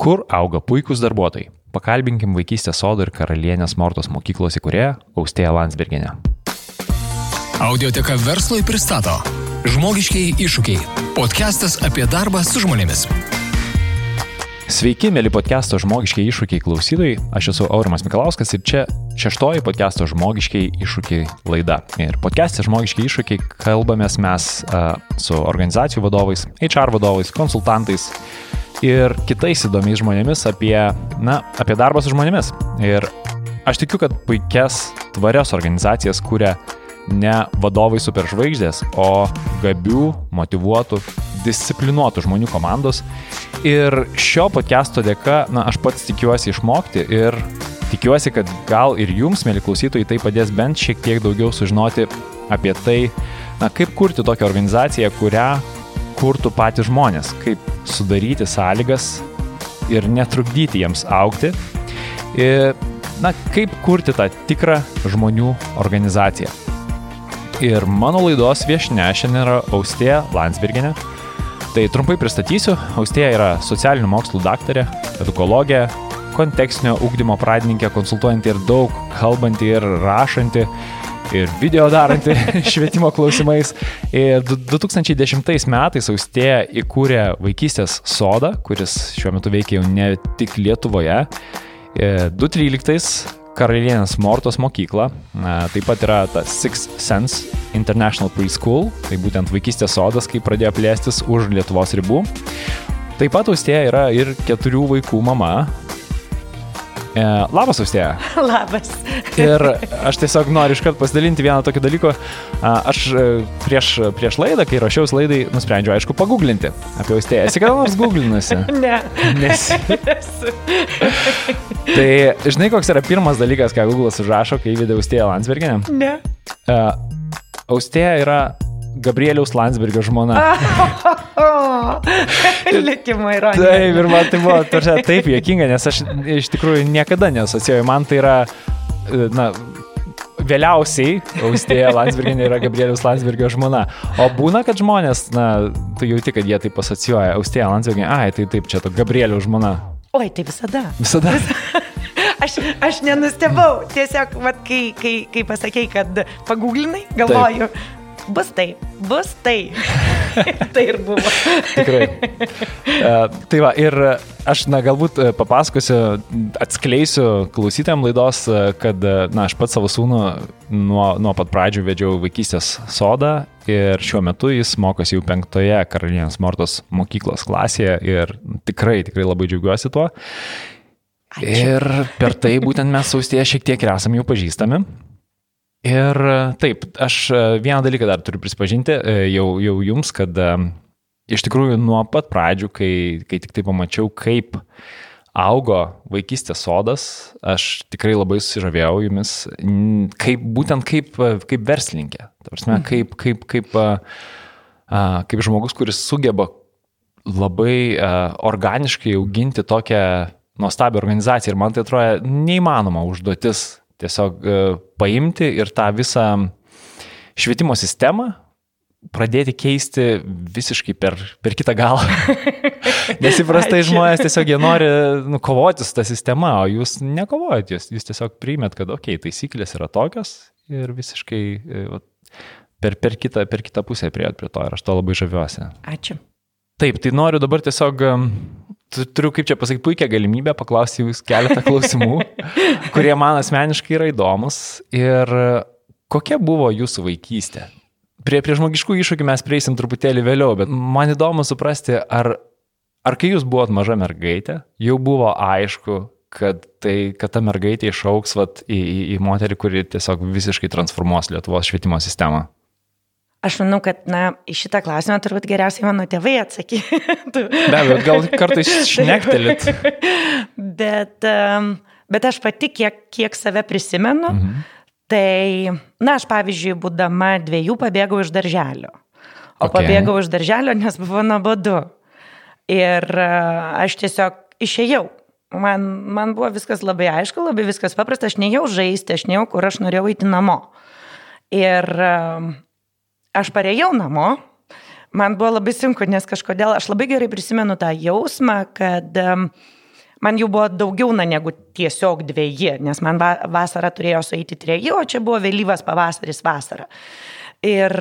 Kur auga puikūs darbuotojai? Pakalbinkim vaikystės sodo ir karalienės Mortos mokyklos įkūrėją Austėją Landsbergenę. Audioteka verslui pristato Žmogiškiai iššūkiai. Podcastas apie darbą su žmonėmis. Sveiki, mėly podcast'o žmogiškiai iššūkiai klausytojai. Aš esu Aurimas Mikalauskas ir čia šeštoji podcast'o žmogiškiai iššūkiai laida. Ir podcast'e žmogiškiai iššūkiai kalbamės mes uh, su organizacijų vadovais, HR vadovais, konsultantais ir kitais įdomiais žmonėmis apie, na, apie darbą su žmonėmis. Ir aš tikiu, kad puikias, tvarias organizacijas kuria ne vadovai superžvaigždės, o gabių, motivuotų, disciplinuotų žmonių komandos. Ir šio podcast'o dėka, na, aš pats tikiuosi išmokti ir tikiuosi, kad gal ir jums, mėly klausytojai, tai padės bent šiek tiek daugiau sužinoti apie tai, na, kaip kurti tokią organizaciją, kurią kurtų patys žmonės, kaip sudaryti sąlygas ir netrukdyti jiems aukti. Ir, na, kaip kurti tą tikrą žmonių organizaciją. Ir mano laidos viešne šiandien yra Austėja Landsberginė. Tai trumpai pristatysiu. Austėja yra socialinių mokslų daktarė, edukologė, kontekstinio ūkdymo pradininkė, konsultuojanti ir daug kalbanti ir rašanti ir video daranti švietimo klausimais. Ir 2010 metais Austėja įkūrė vaikystės sodą, kuris šiuo metu veikia jau ne tik Lietuvoje. 2013 Karalienės Mortos mokykla, taip pat yra ta Six Sense International Preschool, tai būtent vaikystės sodas, kai pradėjo plėstis už Lietuvos ribų. Taip pat Austėja yra ir keturių vaikų mama, E, labas, Austėja. Labas. Ir aš tiesiog noriu iškart pasidalinti vieną tokį dalyką. Aš e, prieš, prieš laidą, kai rašiausi laidai, nusprendžiau, aišku, paguglinti apie Austėją. Esi kada nors googlinusi? Ne. Nes. tai žinai, koks yra pirmas dalykas, ką Google'as užrašo, kai įvedė Austėją Landsberginę? Ne. Uh, Austėja yra Gabrieliaus Landsbergio žmona. Likimo ironija. Taip, ir man tai buvo tarsi, taip juokinga, nes aš iš tikrųjų niekada nesocijuoju. Man tai yra, na, vėliausiai Austėja Landsberginė yra Gabrieliaus Landsbergio žmona. O būna, kad žmonės, na, tu jauti, kad jie taip asocijuoja. Austėja Landsberginė, ai, tai taip, čia to Gabrieliaus žmona. Oi, tai visada. Visada. aš, aš nenustebau. Tiesiog, vat, kai, kai, kai pasakėjai, kad paguglinai, galvoju. Taip bus tai, bus tai. tai ir buvo. Tikrai. Uh, tai va, ir aš, na, galbūt e, papasakosiu, atskleisiu klausytėm laidos, e, kad, na, aš pats savo sūnų nuo, nuo pat pradžių vedžiau vaikystės sodą ir šiuo metu jis mokosi jau penktoje karalienės Mortos mokyklos klasėje ir tikrai, tikrai labai džiaugiuosi tuo. Ačiū. Ir per tai būtent mes saustėje šiek tiek ir esame jau pažįstami. Ir taip, aš e, vieną dalyką dar turiu prisipažinti e, jau, jau jums, kad e, iš tikrųjų nuo pat pradžių, kai, kai tik tai pamačiau, kaip augo vaikystės sodas, aš tikrai labai susižavėjau jumis, kaip, būtent kaip, kaip verslininkė. Prasme, mhm. kaip, kaip, kaip, kaip žmogus, kuris sugeba labai organiškai auginti tokią nuostabią organizaciją ir man tai atrodo neįmanoma užduotis tiesiog e, paimti ir tą visą švietimo sistemą pradėti keisti visiškai per, per kitą galą. Nes įprastai žmonės tiesiog jie nori nu, kovoti su tą sistema, o jūs nekovojat, jūs, jūs tiesiog priimėt, kad, okei, okay, taisyklės yra tokios ir visiškai e, va, per, per, kitą, per kitą pusę prieėt prie to ir aš to labai žaviuosi. Ačiū. Taip, tai noriu dabar tiesiog turiu, kaip čia pasakyti, puikią galimybę paklausti jūs keletą klausimų, kurie man asmeniškai yra įdomus. Ir kokia buvo jūsų vaikystė? Prie, prie žmogiškų iššūkių mes prieisim truputėlį vėliau, bet man įdomu suprasti, ar, ar kai jūs buvot maža mergaitė, jau buvo aišku, kad, tai, kad ta mergaitė išauks vat, į, į, į moterį, kuri tiesiog visiškai transformuos Lietuvos švietimo sistemą. Aš manau, kad, na, į šitą klausimą turbūt geriausiai mano tėvai atsakytų. Be abejo, gal kartais šnektelit. bet, bet aš pati, kiek, kiek save prisimenu, mhm. tai, na, aš pavyzdžiui, būdama dviejų pabėgau iš darželio. O okay. pabėgau iš darželio, nes buvo nuobodu. Ir aš tiesiog išėjau. Man, man buvo viskas labai aišku, labai viskas paprasta, aš nejau žaisti, aš nejau, kur aš norėjau eiti namo. Ir aš parėjau namo, man buvo labai sunku, nes kažkodėl aš labai gerai prisimenu tą jausmą, kad man jų buvo daugiau na, negu tiesiog dviejį, nes man va, vasarą turėjo sueiti treji, o čia buvo vėlyvas pavasaris vasara. Ir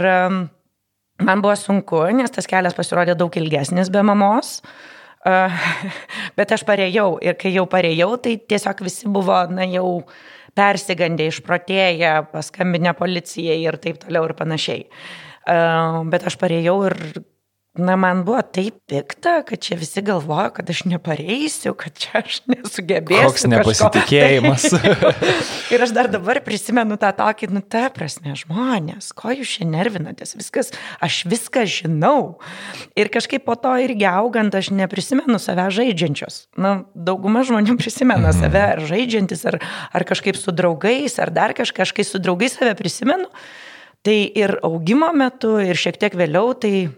man buvo sunku, nes tas kelias pasirodė daug ilgesnis be mamos. Uh, bet aš parėjau ir kai jau parėjau, tai tiesiog visi buvo, na jau persigandę, išprotėję, paskambinę policijai ir taip toliau ir panašiai. Uh, bet aš parėjau ir Na, man buvo taip pikta, kad čia visi galvoja, kad aš nepareisiu, kad čia aš nesugebėsiu. Koks nepasitikėjimas. ir aš dar dabar prisimenu tą tokį, nu, ta prasme, žmonės, ko jūs čia nervinatės, viskas, aš viską žinau. Ir kažkaip po to irgi augant, aš neprisimenu save žaidžiančios. Na, dauguma žmonių prisimena mhm. save ar žaidžiantis, ar, ar kažkaip su draugais, ar dar kažką, aš kai su draugais save prisimenu. Tai ir augimo metu, ir šiek tiek vėliau, tai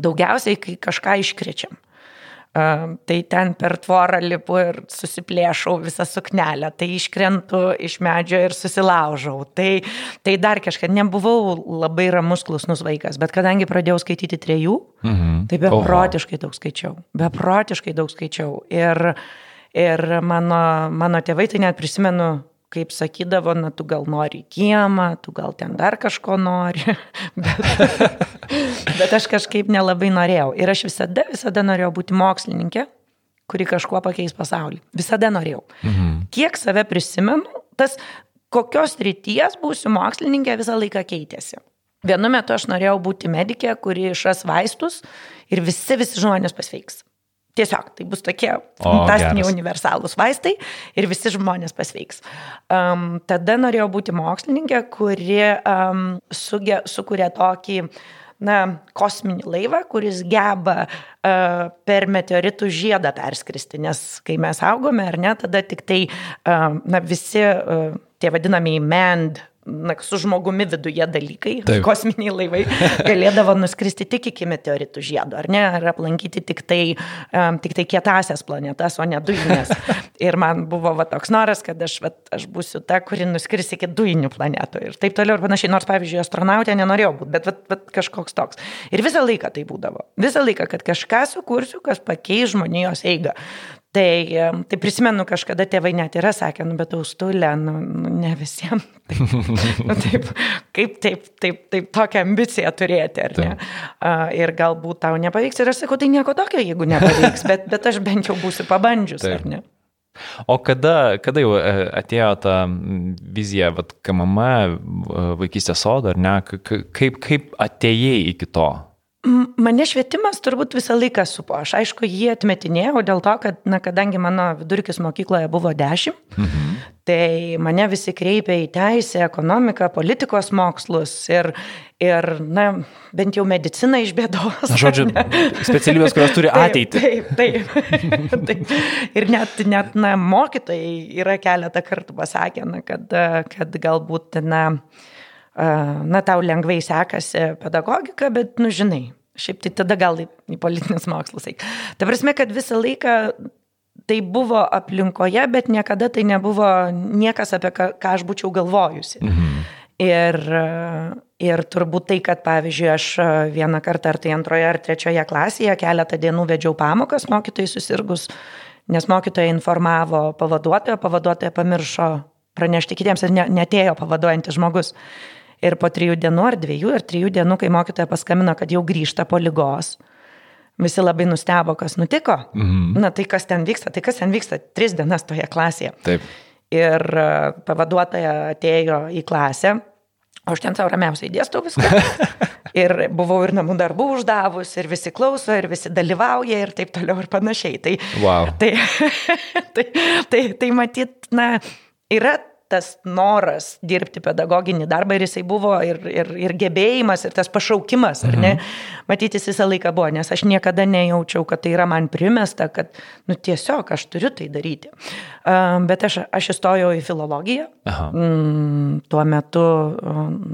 Daugiausiai, kai kažką iškrečiam. Uh, tai ten per tvorą lipu ir susiplėšau visą suknelę, tai iškrentu iš medžio ir susilaužau. Tai, tai dar kažką, nebuvau labai ramus klusnus vaikas, bet kadangi pradėjau skaityti trejų, mhm. tai beprotiškai daug skaičiau. Beprotiškai daug skaičiau. Ir, ir mano, mano tėvai, tai net prisimenu, kaip sakydavo, na, tu gal nori į kiemą, tu gal ten dar kažko nori, bet, bet aš kažkaip nelabai norėjau. Ir aš visada, visada norėjau būti mokslininkė, kuri kažkuo pakeis pasaulį. Visada norėjau. Mhm. Kiek save prisimenu, tas kokios ryties būsiu mokslininkė visą laiką keitėsi. Vienu metu aš norėjau būti medikė, kuri išras vaistus ir visi, visi žmonės pasveiks. Tiesiog tai bus tokie fantastiniai o, universalūs vaistai ir visi žmonės pasveiks. Um, tada norėjau būti mokslininkė, kuri um, suge, sukuria tokį na, kosminį laivą, kuris geba uh, per meteoritų žiedą perskristi, nes kai mes augome ar ne, tada tik tai uh, na, visi uh, tie vadinamieji manned na, su žmogumi viduje dalykai, Taip. kosminiai laivai, galėdavo nuskristi tik iki meteoritų žiedo, ar ne, ar aplankyti tik tai, um, tik tai kietasias planetas, o ne dujinės. Ir man buvo va, toks noras, kad aš, va, aš būsiu ta, kuri nuskris iki dujinių planetų ir taip toliau ir panašiai. Nors, pavyzdžiui, astronautė nenorėjau būti, bet va, va, kažkoks toks. Ir visą laiką tai būdavo. Visą laiką, kad kažką sukursiu, kas pakeis žmonijos eigą. Tai, tai prisimenu, kažkada tėvai net yra sakę, nu, bet austulė, nu, nu, ne visiems. Taip, nu, taip, kaip taip, taip, taip tokią ambiciją turėti, ar ne? Uh, ir galbūt tau nepavyks. Ir aš sakau, tai nieko tokio, jeigu nepavyks, bet, bet aš bent jau būsiu pabandžius, taip. ar ne? O kada, kada jau e, atėjo ta vizija, vad, KMM, vaikystės sodo, ar ne, kaip, kaip atėjai iki to? Mane švietimas turbūt visą laiką supo. Aš aišku jį atmetinėjau dėl to, kad, na, kadangi mano vidurkis mokykloje buvo 10, mhm. tai mane visi kreipė į teisę, ekonomiką, politikos mokslus ir, ir na, bent jau mediciną iš bėdos. Na, žodžiu, specialybės, kurios turi ateitį. Taip, taip. taip. taip. Ir net, net na, mokytojai yra keletą kartų pasakę, na, kad, kad galbūt, na, na, tau lengvai sekasi pedagogika, bet, nu, žinai, šiaip tai tada gal į, politinius mokslus. Ta prasme, kad visą laiką tai buvo aplinkoje, bet niekada tai nebuvo niekas, apie ką, ką aš būčiau galvojusi. Mhm. Ir, ir turbūt tai, kad, pavyzdžiui, aš vieną kartą ar tai antroje ar trečioje klasėje keletą dienų vedžiau pamokas mokytojai susirgus, nes mokytojai informavo pavaduotoją, pavaduotoją pamiršo pranešti kitiems ir ne, netėjo pavaduojantis žmogus. Ir po trijų dienų ar dviejų ar trijų dienų, kai mokytoja paskambino, kad jau grįžta po lygos, visi labai nustebo, kas nutiko. Mhm. Na tai kas ten vyksta, tai kas ten vyksta tris dienas toje klasėje. Taip. Ir e, pavaduotoja atėjo į klasę, o aš ten savo ramiausiai dėstau viską. ir buvau ir namų darbų uždavus, ir visi klauso, ir visi dalyvauja, ir taip toliau, ir panašiai. Tai, wow. tai, tai, tai, tai matyt, na, yra tas noras dirbti pedagoginį darbą ir jisai buvo ir, ir, ir gebėjimas, ir tas pašaukimas, ar ne? Mhm. Matyti, jis visą laiką buvo, nes aš niekada nejaučiau, kad tai yra man primesta, kad, nu, tiesiog aš turiu tai daryti. Bet aš, aš įstojau į filologiją. Mm, tuo metu,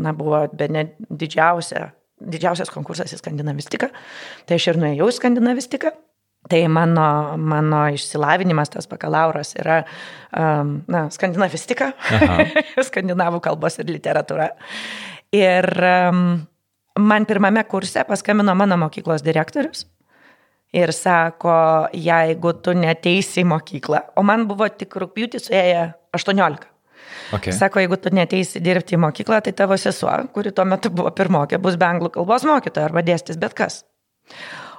na, buvo be ne didžiausia, didžiausias konkursas į skandinavistiką. Tai aš ir nuėjau į skandinavistiką. Tai mano, mano išsilavinimas, tas bakalauras yra um, na, skandinavistika, skandinavų kalbos ir literatūra. Ir um, man pirmame kurse paskambino mano mokyklos direktorius Ir sako, jeigu tu neteisi į mokyklą, o man buvo tik rūpjūtį suėję 18. Okay. Sako, jeigu tu neteisi dirbti į mokyklą, tai tavo sesuo, kuri tuo metu buvo pirmokė, bus be anglų kalbos mokytoja arba dėstys bet kas.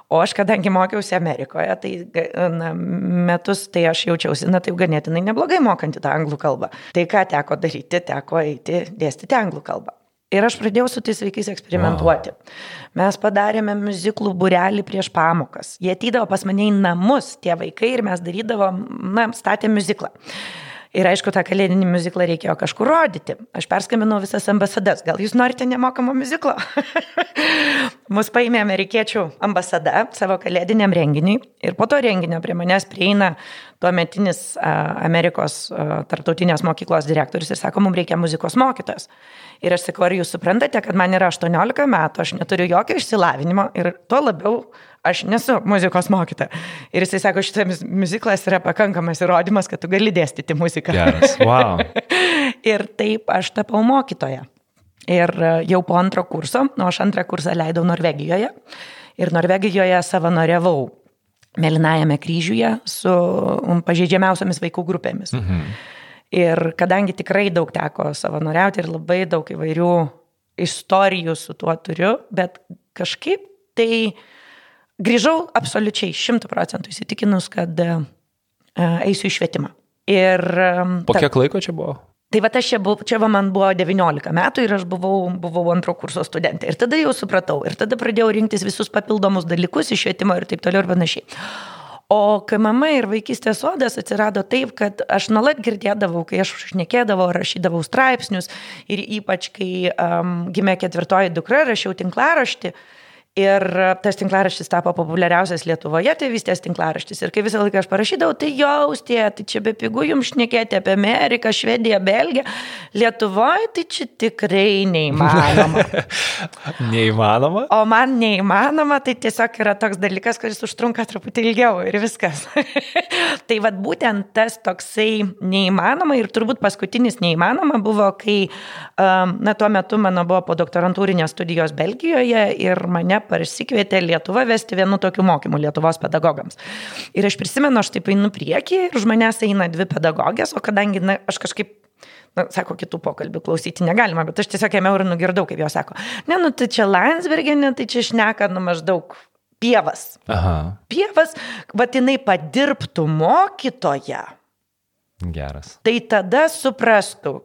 O aš, kadangi mokiausi Amerikoje, tai na, metus tai aš jaučiausi, na taip ganėtinai neblogai mokanti tą anglų kalbą. Tai ką teko daryti, teko eiti dėstyti anglų kalbą. Ir aš pradėjau su tais vaikais eksperimentuoti. Mes padarėme muziklų burelį prieš pamokas. Jie atydavo pas mane į namus, tie vaikai, ir mes darydavom, na, statėm muziklą. Ir aišku, tą kalėdinį muziklą reikėjo kažkur rodyti. Aš perskambinau visas ambasadas. Gal jūs norite nemokamo muziklo? Mus paėmė amerikiečių ambasada savo kalėdiniam renginiui. Ir po to renginio prie manęs prieina tuometinis Amerikos tarptautinės mokyklos direktorius ir sako, mums reikia muzikos mokytojas. Ir aš sakau, ar jūs suprantate, kad man yra 18 metų, aš neturiu jokio išsilavinimo ir tuo labiau aš nesu muzikos mokytoja. Ir jisai sako, šitas muziklas yra pakankamas įrodymas, kad tu gali dėstyti muziką. Geras, wow. ir taip aš tapau mokytoja. Ir e, jau po antro kurso, nu aš antrą kursą leidau Norvegijoje. Ir Norvegijoje savanoriavau Melinajame kryžiuje su pažeidžiamiausiamis vaikų grupėmis. Mhm. Ir kadangi tikrai daug teko savanoriauti ir labai daug įvairių istorijų su tuo turiu, bet kažkaip tai uh, grįžau absoliučiai šimtų procentų įsitikinus, kad uh, eisiu į švietimą. Ir, po kiek ta, laiko čia buvo? Tai va, aš čia, buvau, čia va, man buvo 19 metų ir aš buvau, buvau antro kurso studentė. Ir tada jau supratau. Ir tada pradėjau rinktis visus papildomus dalykus iš švietimo ir taip toliau ir panašiai. O KMM ir vaikystės sodas atsirado taip, kad aš nuolat girdėdavau, kai aš šnekėdavau, rašydavau straipsnius ir ypač kai um, gimė ketvirtoji dukra, rašiau tinklaraštį. Uh, Ir tas tinklaraštis tapo populiariausias Lietuvoje, tėvystės tinklaraštis. Ir kai visą laiką aš parašydavau, tai jaustė, tai čia be pigų jums šnekėti apie Ameriką, Švediją, Belgiją. Lietuvoje tai čia tikrai neįmanoma. neįmanoma? O man neįmanoma, tai tiesiog yra toks dalykas, kuris užtrunka truputį ilgiau ir viskas. tai vad būtent tas toksai neįmanoma ir turbūt paskutinis neįmanoma buvo, kai, um, na, tuo metu mano buvo po doktorantūrinės studijos Belgijoje ir mane pasikvietė Lietuva vesti vienu tokiu mokymu Lietuvos pedagogams. Ir aš prisimenu, aš taip einu priekį ir už manęs eina dvi pedagogės, o kadangi na, aš kažkaip Na, sako, kitų pokalbių klausyti negalima, bet aš tiesiog ėmiau ir nugirdau, kaip jos sako. Ne, nu tai čia Landsbergenė, tai čia šneka, nu maždaug pievas. Aha. Pievas, bet jinai padirbtų mokytoje. Geras. Tai tada suprastų,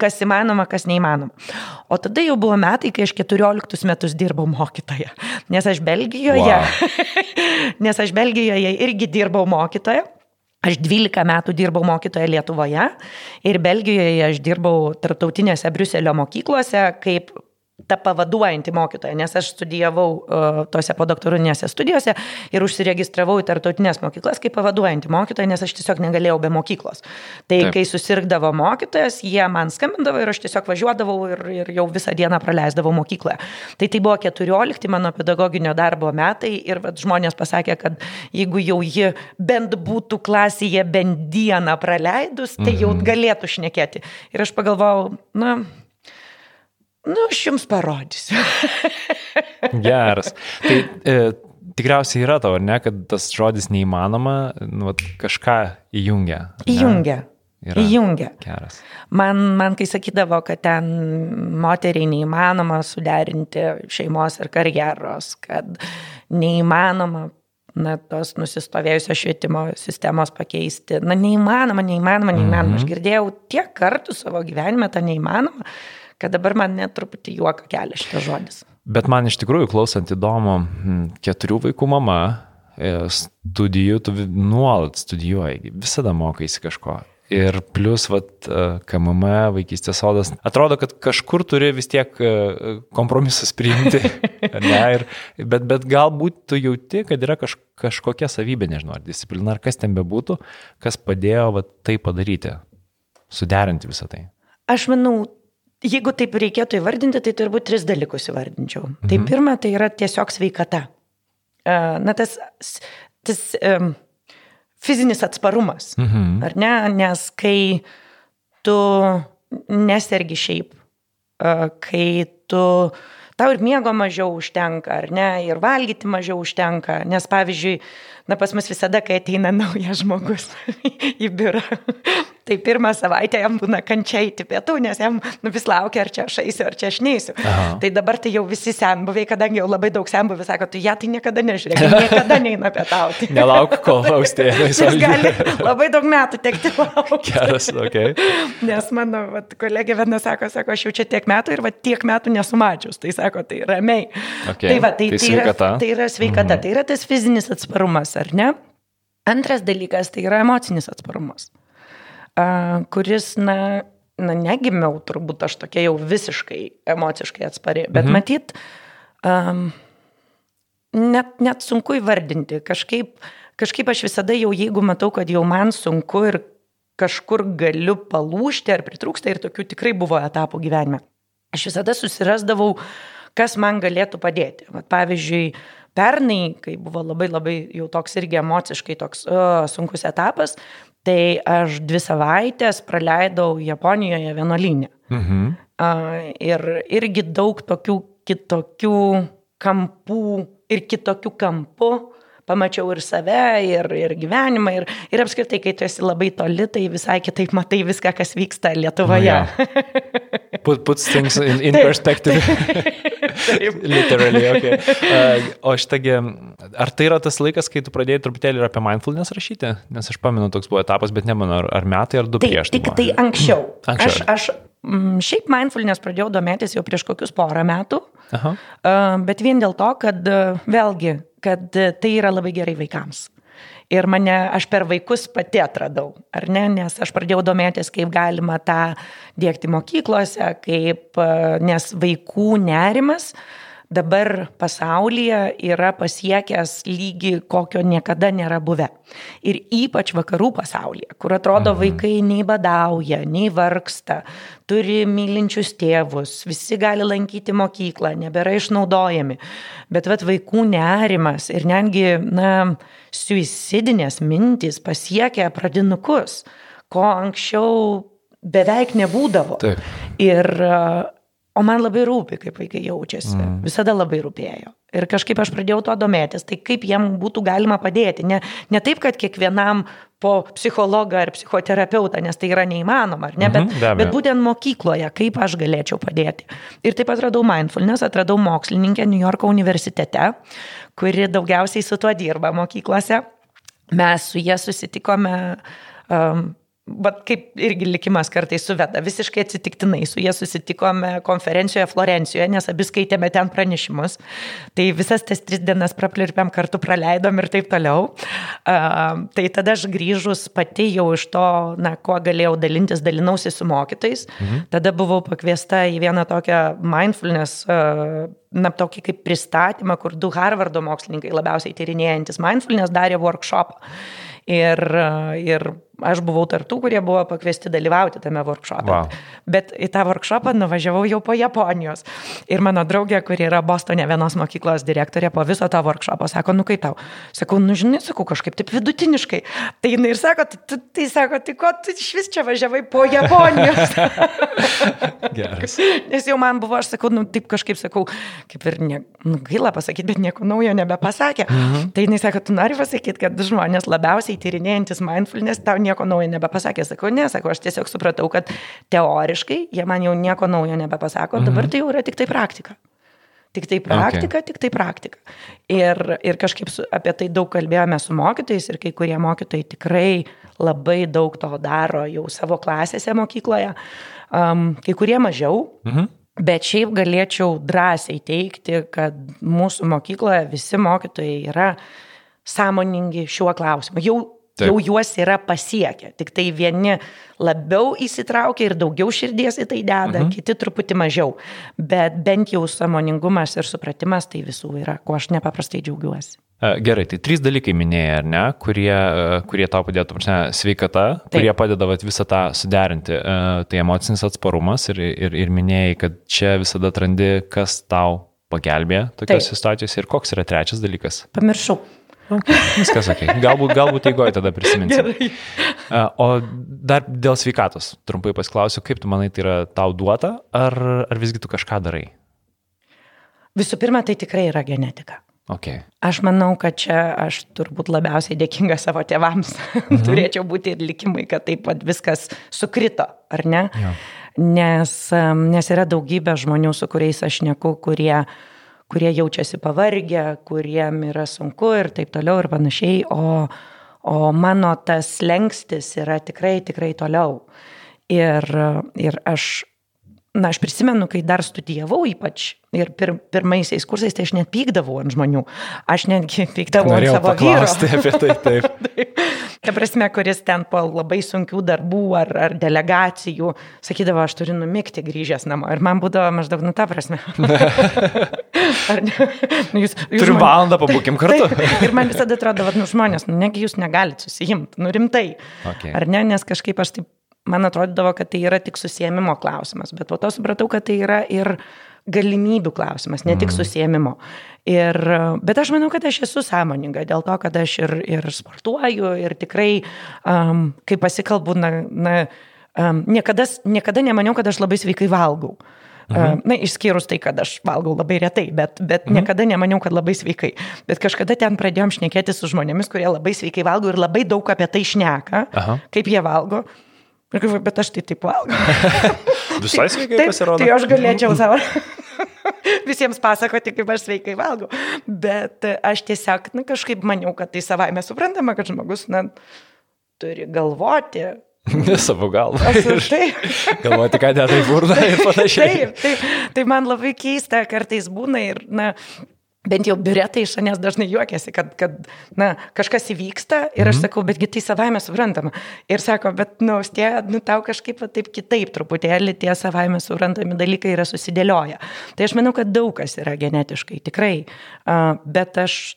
kas įmanoma, kas neįmanoma. O tada jau buvo metai, kai aš 14 metus dirbau mokytoja. Nes aš Belgijoje, wow. nes aš Belgijoje irgi dirbau mokytoja. Aš 12 metų dirbau mokytoje Lietuvoje ir Belgijoje aš dirbau tarptautinėse Briuselio mokyklose kaip ta pavaduojanti mokytoja, nes aš studijavau uh, tose podoktorinėse studijose ir užsiregistravau į tartautinės mokyklas kaip pavaduojanti mokytoja, nes aš tiesiog negalėjau be mokyklos. Tai Taip. kai susirgdavo mokytojas, jie man skambindavo ir aš tiesiog važiuodavau ir, ir jau visą dieną praleisdavau mokykloje. Tai tai buvo 14 mano pedagoginio darbo metai ir vat, žmonės pasakė, kad jeigu jau ji bent būtų klasėje bent dieną praleidus, tai jau mhm. galėtų šnekėti. Ir aš pagalvojau, na, Nu, aš jums parodysiu. Geras. Tai e, tikriausiai yra tavo, ar ne, kad tas žodis neįmanoma, nu, kažką įjungia. Įjungia. Yra. Įjungia. Geras. Man, man, kai sakydavo, kad ten moteriai neįmanoma suderinti šeimos ir karjeros, kad neįmanoma na, tos nusistovėjusios švietimo sistemos pakeisti. Na, neįmanoma, neįmanoma, neįmanoma. -hmm. Aš girdėjau tiek kartų savo gyvenime tą neįmanoma, kad dabar man net truputį juoką kelia šitas žodis. Bet man iš tikrųjų klausant įdomu, keturių vaikų mama, e, studijų, tu nuolat studijuoji, visada mokaisi kažko. Ir plus, vat, e, KMM, vaikystės sodas, atrodo, kad kažkur turi vis tiek e, kompromisus priimti. ne, ir, bet, bet galbūt tu jauti, kad yra kaž, kažkokia savybė, nežinau, ar disciplina, ar kas ten bebūtų, kas padėjo vat, tai padaryti, suderinti visą tai. Aš manau, Jeigu taip reikėtų įvardinti, tai turbūt tris dalykus įvardinčiau. Tai mhm. Tai pirma, tai yra tiesiog sveikata. Na, tas, tas um, fizinis atsparumas. Mhm. Ar ne? Nes kai tu nesergi šiaip, kai tu tau ir miego mažiau užtenka, ar ne, ir valgyti mažiau užtenka, nes pavyzdžiui, na pas mus visada, kai ateina naujas žmogus į biurą, tai pirmą savaitę jam būna kančiai į pietų, nes jam nu, vis laukia, ar čia aš eisiu, ar čia aš neisiu. Aha. Tai dabar tai jau visi senbuviai, kadangi jau labai daug senbuvių sako, tu ją ja, tai niekada nežiūrėk, niekada neina pietauti. Nelauk, kol austė. Jis gali labai daug metų tekti laukti. Geras, ok. Nes mano vat, kolegė viena sako, sako, aš jau čia tiek metų ir va, tiek metų nesumačius. Tai sako, tai ramiai. Okay. Tai, va, tai, tai, tai, sveikata. yra, tai yra sveikata, mhm. tai yra tas fizinis atsparumas, ar ne? Antras dalykas tai yra emocinis atsparumas kuris, na, na, negimiau turbūt aš tokia jau visiškai emociškai atspari, bet mhm. matyt, um, net, net sunku įvardinti. Kažkaip, kažkaip aš visada jau, jeigu matau, kad jau man sunku ir kažkur galiu palūšti ar pritrūksta ir tokių tikrai buvo etapų gyvenime. Aš visada susirasdavau, kas man galėtų padėti. Vat, pavyzdžiui, pernai, kai buvo labai labai jau toks irgi emociškai toks uh, sunkus etapas, Tai aš dvi savaitės praleidau Japonijoje vienuolynę. Mhm. Uh, ir irgi daug tokių kitokių kampų ir kitokių kampų pamačiau ir save, ir, ir gyvenimą, ir, ir apskritai, kai tu esi labai toli, tai visai kitaip matai viską, kas vyksta Lietuvoje. Oh, yeah. Put, puts things in, in perspective. Literally, ok. Uh, o šitagi, ar tai yra tas laikas, kai tu pradėjai truputėlį ir apie mindfulness rašyti? Nes aš pamenu, toks buvo etapas, bet nemanu, ar, ar metai, ar du tai, prieš. Tik tai anksčiau. anksčiau. Aš, aš šiaip mindfulness pradėjau domėtis jau prieš kokius porą metų. Aha. Bet vien dėl to, kad uh, vėlgi kad tai yra labai gerai vaikams. Ir mane, aš per vaikus pati atradau, ar ne, nes aš pradėjau domėtis, kaip galima tą dėkti mokyklose, kaip, nes vaikų nerimas uh, dabar pasaulyje yra pasiekęs lygį, kokio niekada nėra buvę. Ir ypač vakarų pasaulyje, kur atrodo mhm. vaikai nei badauja, nei vargsta, turi mylinčius tėvus, visi gali lankyti mokyklą, nebėra išnaudojami. Bet vat vaikų nerimas ir netgi, na, suicidinės mintys pasiekia pradinukus, ko anksčiau beveik nebūdavo. Taip. Ir O man labai rūpi, kaip vaikai jaučiasi. Mm. Visada labai rūpėjo. Ir kažkaip aš pradėjau tuo domėtis, tai kaip jiem būtų galima padėti. Ne, ne taip, kad kiekvienam po psichologą ar psichoterapeutą, nes tai yra neįmanoma, ne, bet, mm -hmm, bet būtent mokykloje, kaip aš galėčiau padėti. Ir taip atradau mindfulness, atradau mokslininkę New Yorko universitete, kuri daugiausiai su tuo dirba mokyklose. Mes su jie susitikome um, Bet kaip irgi likimas kartais suveda, visiškai atsitiktinai su jie susitikome konferencijoje Florencijoje, nes abi skaitėme ten pranešimus. Tai visas tas tris dienas praplirpėm kartu praleidom ir taip toliau. Uh, tai tada aš grįžus pati jau iš to, na, kuo galėjau dalintis, dalinausi su mokytais. Mhm. Tada buvau pakviesta į vieną tokią mindfulness. Uh, na, tokį kaip pristatymą, kur du Harvardo mokslininkai labiausiai tyrinėjantis mindfulness darė workshopą. Ir, ir aš buvau tartų, kurie buvo pakviesti dalyvauti tame workshopė. Wow. Bet į tą workshopą nuvažiavau jau po Japonijos. Ir mano draugė, kuri yra Bostone vienos mokyklos direktorė, po viso tą workshopą sako, nu kaip tau? Sakau, nu žinai, sakau kažkaip taip vidutiniškai. Tai jinai ir sako, tai, tai, sako, tai ko tu iš vis čia važiavai po Japonijos? Geras. Nes jau man buvo, aš sakau, nu taip kažkaip sakau, kaip ir ne, nu, gaila pasakyti, bet nieko naujo nebepasakė. Mhm. Tai jinai sako, tu nori pasakyti, kad žmonės labiausiai labiausiai tyrinėjantis mindfulness tau nieko naujo nebepasakė. Sakau, ne, sakau, aš tiesiog supratau, kad teoriškai jie man jau nieko naujo nebepasako, mhm. dabar tai jau yra tik tai praktika. Tik tai praktika, okay. tik tai praktika. Ir, ir kažkaip su, apie tai daug kalbėjome su mokytojais ir kai kurie mokytojai tikrai labai daug to daro jau savo klasėse mokykloje, um, kai kurie mažiau. Mhm. Bet šiaip galėčiau drąsiai teikti, kad mūsų mokykloje visi mokytojai yra sąmoningi šiuo klausimu. Jau, Taip. jau juos yra pasiekę. Tik tai vieni labiau įsitraukia ir daugiau širdies į tai deda, mhm. kiti truputį mažiau. Bet bent jau sąmoningumas ir supratimas tai visų yra, kuo aš nepaprastai džiaugiuosi. Gerai, tai trys dalykai minėjai, ar ne, kurie, kurie tau padėtų, prasme, sveikata, Taip. kurie padeda vat, visą tą suderinti. Tai emocinis atsparumas ir, ir, ir minėjai, kad čia visada atrandi, kas tau pagelbė tokiose situacijose ir koks yra trečias dalykas. Pamiršau. Okay, viskas ok. Galbūt, galbūt eigoje tada prisiminsiu. O dar dėl sveikatos, trumpai pasiklausiu, kaip tu manai, tai yra tau duota, ar, ar visgi tu kažką darai? Visų pirma, tai tikrai yra genetika. Okay. Aš manau, kad čia aš turbūt labiausiai dėkinga savo tėvams. Mhm. Turėčiau būti ir likimai, kad taip pat viskas sukrito, ar ne? Ja. Nes, nes yra daugybė žmonių, su kuriais aš neku, kurie, kurie jaučiasi pavargę, kuriem yra sunku ir taip toliau ir panašiai, o, o mano tas lengstis yra tikrai, tikrai toliau. Ir, ir aš na, aš prisimenu, kai dar studijavau ypač ir pir, pirmaisiais kursais, tai aš net pykdavau ant žmonių. Aš netgi pykdavau Norėjau ant savo vyro. apie tai, taip. taip. Ta prasme, kuris ten po labai sunkių darbų ar, ar delegacijų sakydavo, aš turiu numikti grįžęs namo. Ir man būdavo maždaug, nu ta prasme. ar ne? Nu, jūs, jūs Turim man... valandą pabūkim kartu. Taip, ir man visada atrodo, kad nu, žmonės, nu, negi jūs negalite susijimti, nu rimtai. Okay. Ar ne, nes kažkaip aš taip man atrodydavo, kad tai yra tik susėmimo klausimas, bet po to supratau, kad tai yra ir galimybių klausimas, ne tik mhm. susėmimo. Ir, bet aš manau, kad aš esu sąmoninga dėl to, kad aš ir, ir sportuoju ir tikrai, um, kai pasikalbu, na, na um, niekada, niekada nemaniau, kad aš labai sveikai valgau. Mhm. Na, išskyrus tai, kad aš valgau labai retai, bet, bet mhm. niekada nemaniau, kad labai sveikai. Bet kažkada ten pradėjom šnekėti su žmonėmis, kurie labai sveikai valgo ir labai daug apie tai šneka, Aha. kaip jie valgo. Ir galvoju, bet aš tai taip valgau. Visai sveikai taip, pasirodo. Tai aš galėčiau savo visiems pasakoti, kaip aš sveikai valgau. Bet aš tiesiog na, kažkaip maniau, kad tai savai mes suprantama, kad žmogus na, turi galvoti. Ne savo galvą. Galvoti, ką dedai burną ir panašiai. Taip, taip. Tai man labai keista kartais būna ir, na, bent jau biuretai iš anės dažnai juokiasi, kad, kad na, kažkas įvyksta ir aš mhm. sakau, betgi tai savaime suprantama. Ir sako, bet, nu, tie, nu, tau kažkaip va, taip kitaip truputėlį tie savaime suprantami dalykai yra susidėlioję. Tai aš manau, kad daug kas yra genetiškai, tikrai. Bet aš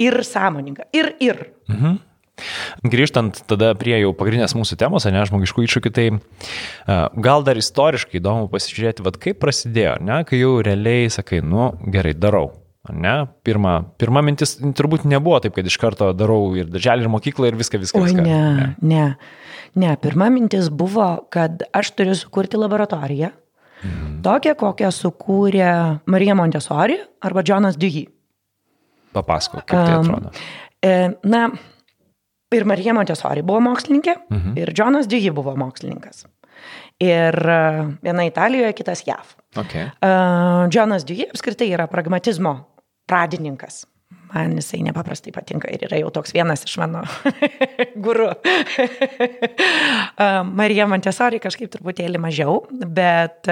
ir sąmoninga, ir ir. Mhm. Grįžtant tada prie jau pagrindinės mūsų temos, ne žmogiškų iššūkių, tai gal dar istoriškai įdomu pasižiūrėti, vad kaip prasidėjo, ne, kai jau realiai sakai, nu gerai, darau, Ne, pirma, pirma mintis turbūt nebuvo taip, kad iš karto darau ir darželį, ir mokyklą, ir viską, viską. Oi, viską. Ne, ne, ne. Ne, pirma mintis buvo, kad aš turiu sukurti laboratoriją. Mhm. Tokią, kokią sukūrė Marija Montesori arba Jonas Dewey. Papasako, kaip tai atrodo. Um, na, ir Marija Montesori buvo mokslininkė, mhm. ir Jonas Dewey buvo mokslininkas. Ir viena Italijoje, kitas JAV. Okay. Uh, Jonas Dewey apskritai yra pragmatizmo pradininkas. Man jisai nepaprastai patinka ir yra jau toks vienas iš mano gurų. Marija Montesori kažkaip truputėlį mažiau, bet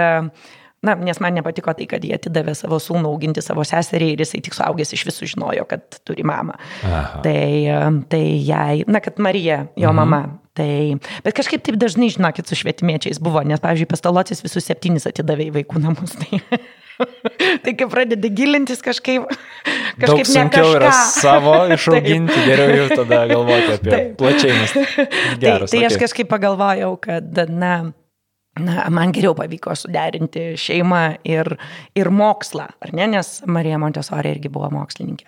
Na, nes man nepatiko tai, kad jie atidavė savo sūnų auginti savo seserį ir jisai tik suaugęs iš visų žinojo, kad turi mamą. Aha. Tai, tai jai, na, kad Marija, jo mhm. mama. Tai, bet kažkaip taip dažnai, žinokit, su švietimiečiais buvo, nes, pavyzdžiui, pastalotis visus septynis atidavė į vaikų namus. Tai, tai kai pradedi gilintis kažkaip, kažkaip Daug sunkiau yra savo išauginti, geriau jau tada galvoti apie taip. plačiai. Geras, tai, tai okay. aš kažkaip pagalvojau, kad, na, na, man geriau pavyko suderinti šeimą ir, ir mokslą, ar ne, nes Marija Montesori irgi buvo mokslininkė.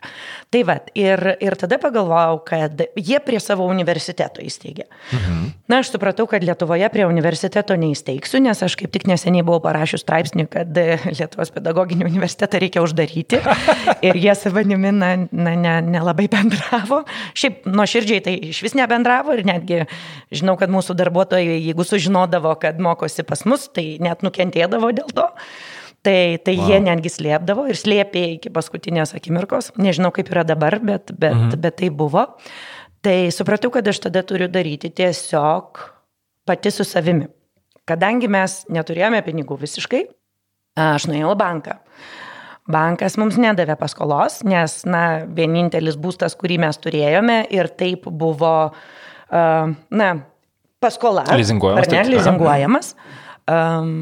Tai vad, ir, ir tada pagalvojau, kad jie prie savo universiteto įsteigė. Mhm. Na, aš supratau, kad Lietuvoje prie universiteto neįsteigsiu, nes aš kaip tik neseniai buvau parašius straipsnį, kad Lietuvos pedagoginį universitetą reikia uždaryti ir jie savanimi, na, na ne, nelabai bendravo. Šiaip nuoširdžiai tai iš vis nebendravo ir netgi žinau, kad mūsų darbuotojai, jeigu sužinodavo, kad mokosi lankosi pas mus, tai net nukentėdavo dėl to. Tai, tai wow. jie netgi slėpdavo ir slėpė iki paskutinės akimirkos. Nežinau, kaip yra dabar, bet, bet, mhm. bet tai buvo. Tai supratau, kad aš tada turiu daryti tiesiog pati su savimi. Kadangi mes neturėjome pinigų visiškai, aš nuėjau į banką. Bankas mums nedavė paskolos, nes, na, vienintelis būstas, kurį mes turėjome ir taip buvo, na, paskola. Lizinguojamas. Ar ne, lizinguojamas. Um,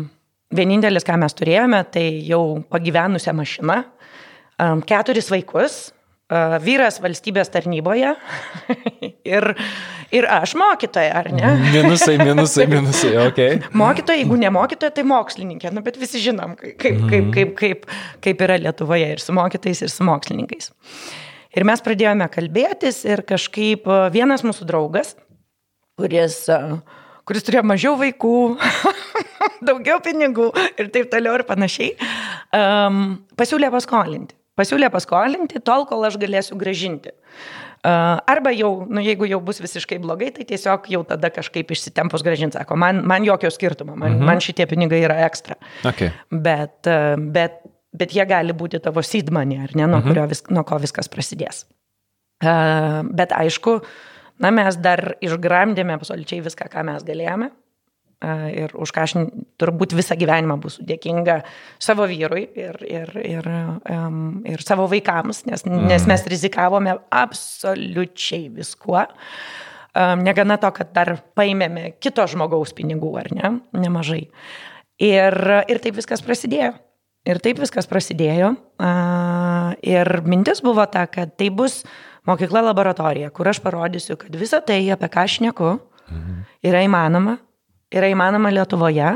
vienintelis, ką mes turėjome, tai jau pagyvenusią mašiną, um, keturis vaikus, uh, vyras valstybės tarnyboje ir, ir aš mokytoja, ar ne? Minusai, minusai, minusai, ok. mokytoja, jeigu ne mokytoja, tai mokslininkė, nu, bet visi žinom, kaip, kaip, kaip, kaip, kaip, kaip yra Lietuvoje ir su mokytais, ir su mokslininkais. Ir mes pradėjome kalbėtis ir kažkaip vienas mūsų draugas, kuris, kuris turėjo mažiau vaikų, daugiau pinigų ir taip toliau ir panašiai, um, pasiūlė paskolinti. Pasiūlė paskolinti tol, kol aš galėsiu gražinti. Uh, arba jau, nu, jeigu jau bus visiškai blogai, tai tiesiog jau tada kažkaip išsitempus gražinti, sako, man, man jokio skirtumo, man, mhm. man šitie pinigai yra ekstra. Okay. Bet, uh, bet, bet jie gali būti tavo seedmoney, ar ne, nuo, mhm. vis, nuo ko viskas prasidės. Uh, bet aišku, na, mes dar išgramdėme absoliučiai viską, ką mes galėjome ir už ką aš turbūt visą gyvenimą būsiu dėkinga savo vyrui ir, ir, ir, um, ir savo vaikams, nes, mm. nes mes rizikavome absoliučiai viskuo. Um, negana to, kad dar paėmėme kito žmogaus pinigų, ar ne, nemažai. Ir, ir taip viskas prasidėjo. Ir taip viskas prasidėjo. Uh, ir mintis buvo ta, kad tai bus mokykla laboratorija, kur aš parodysiu, kad visa tai, apie ką aš neku, yra įmanoma yra įmanoma Lietuvoje,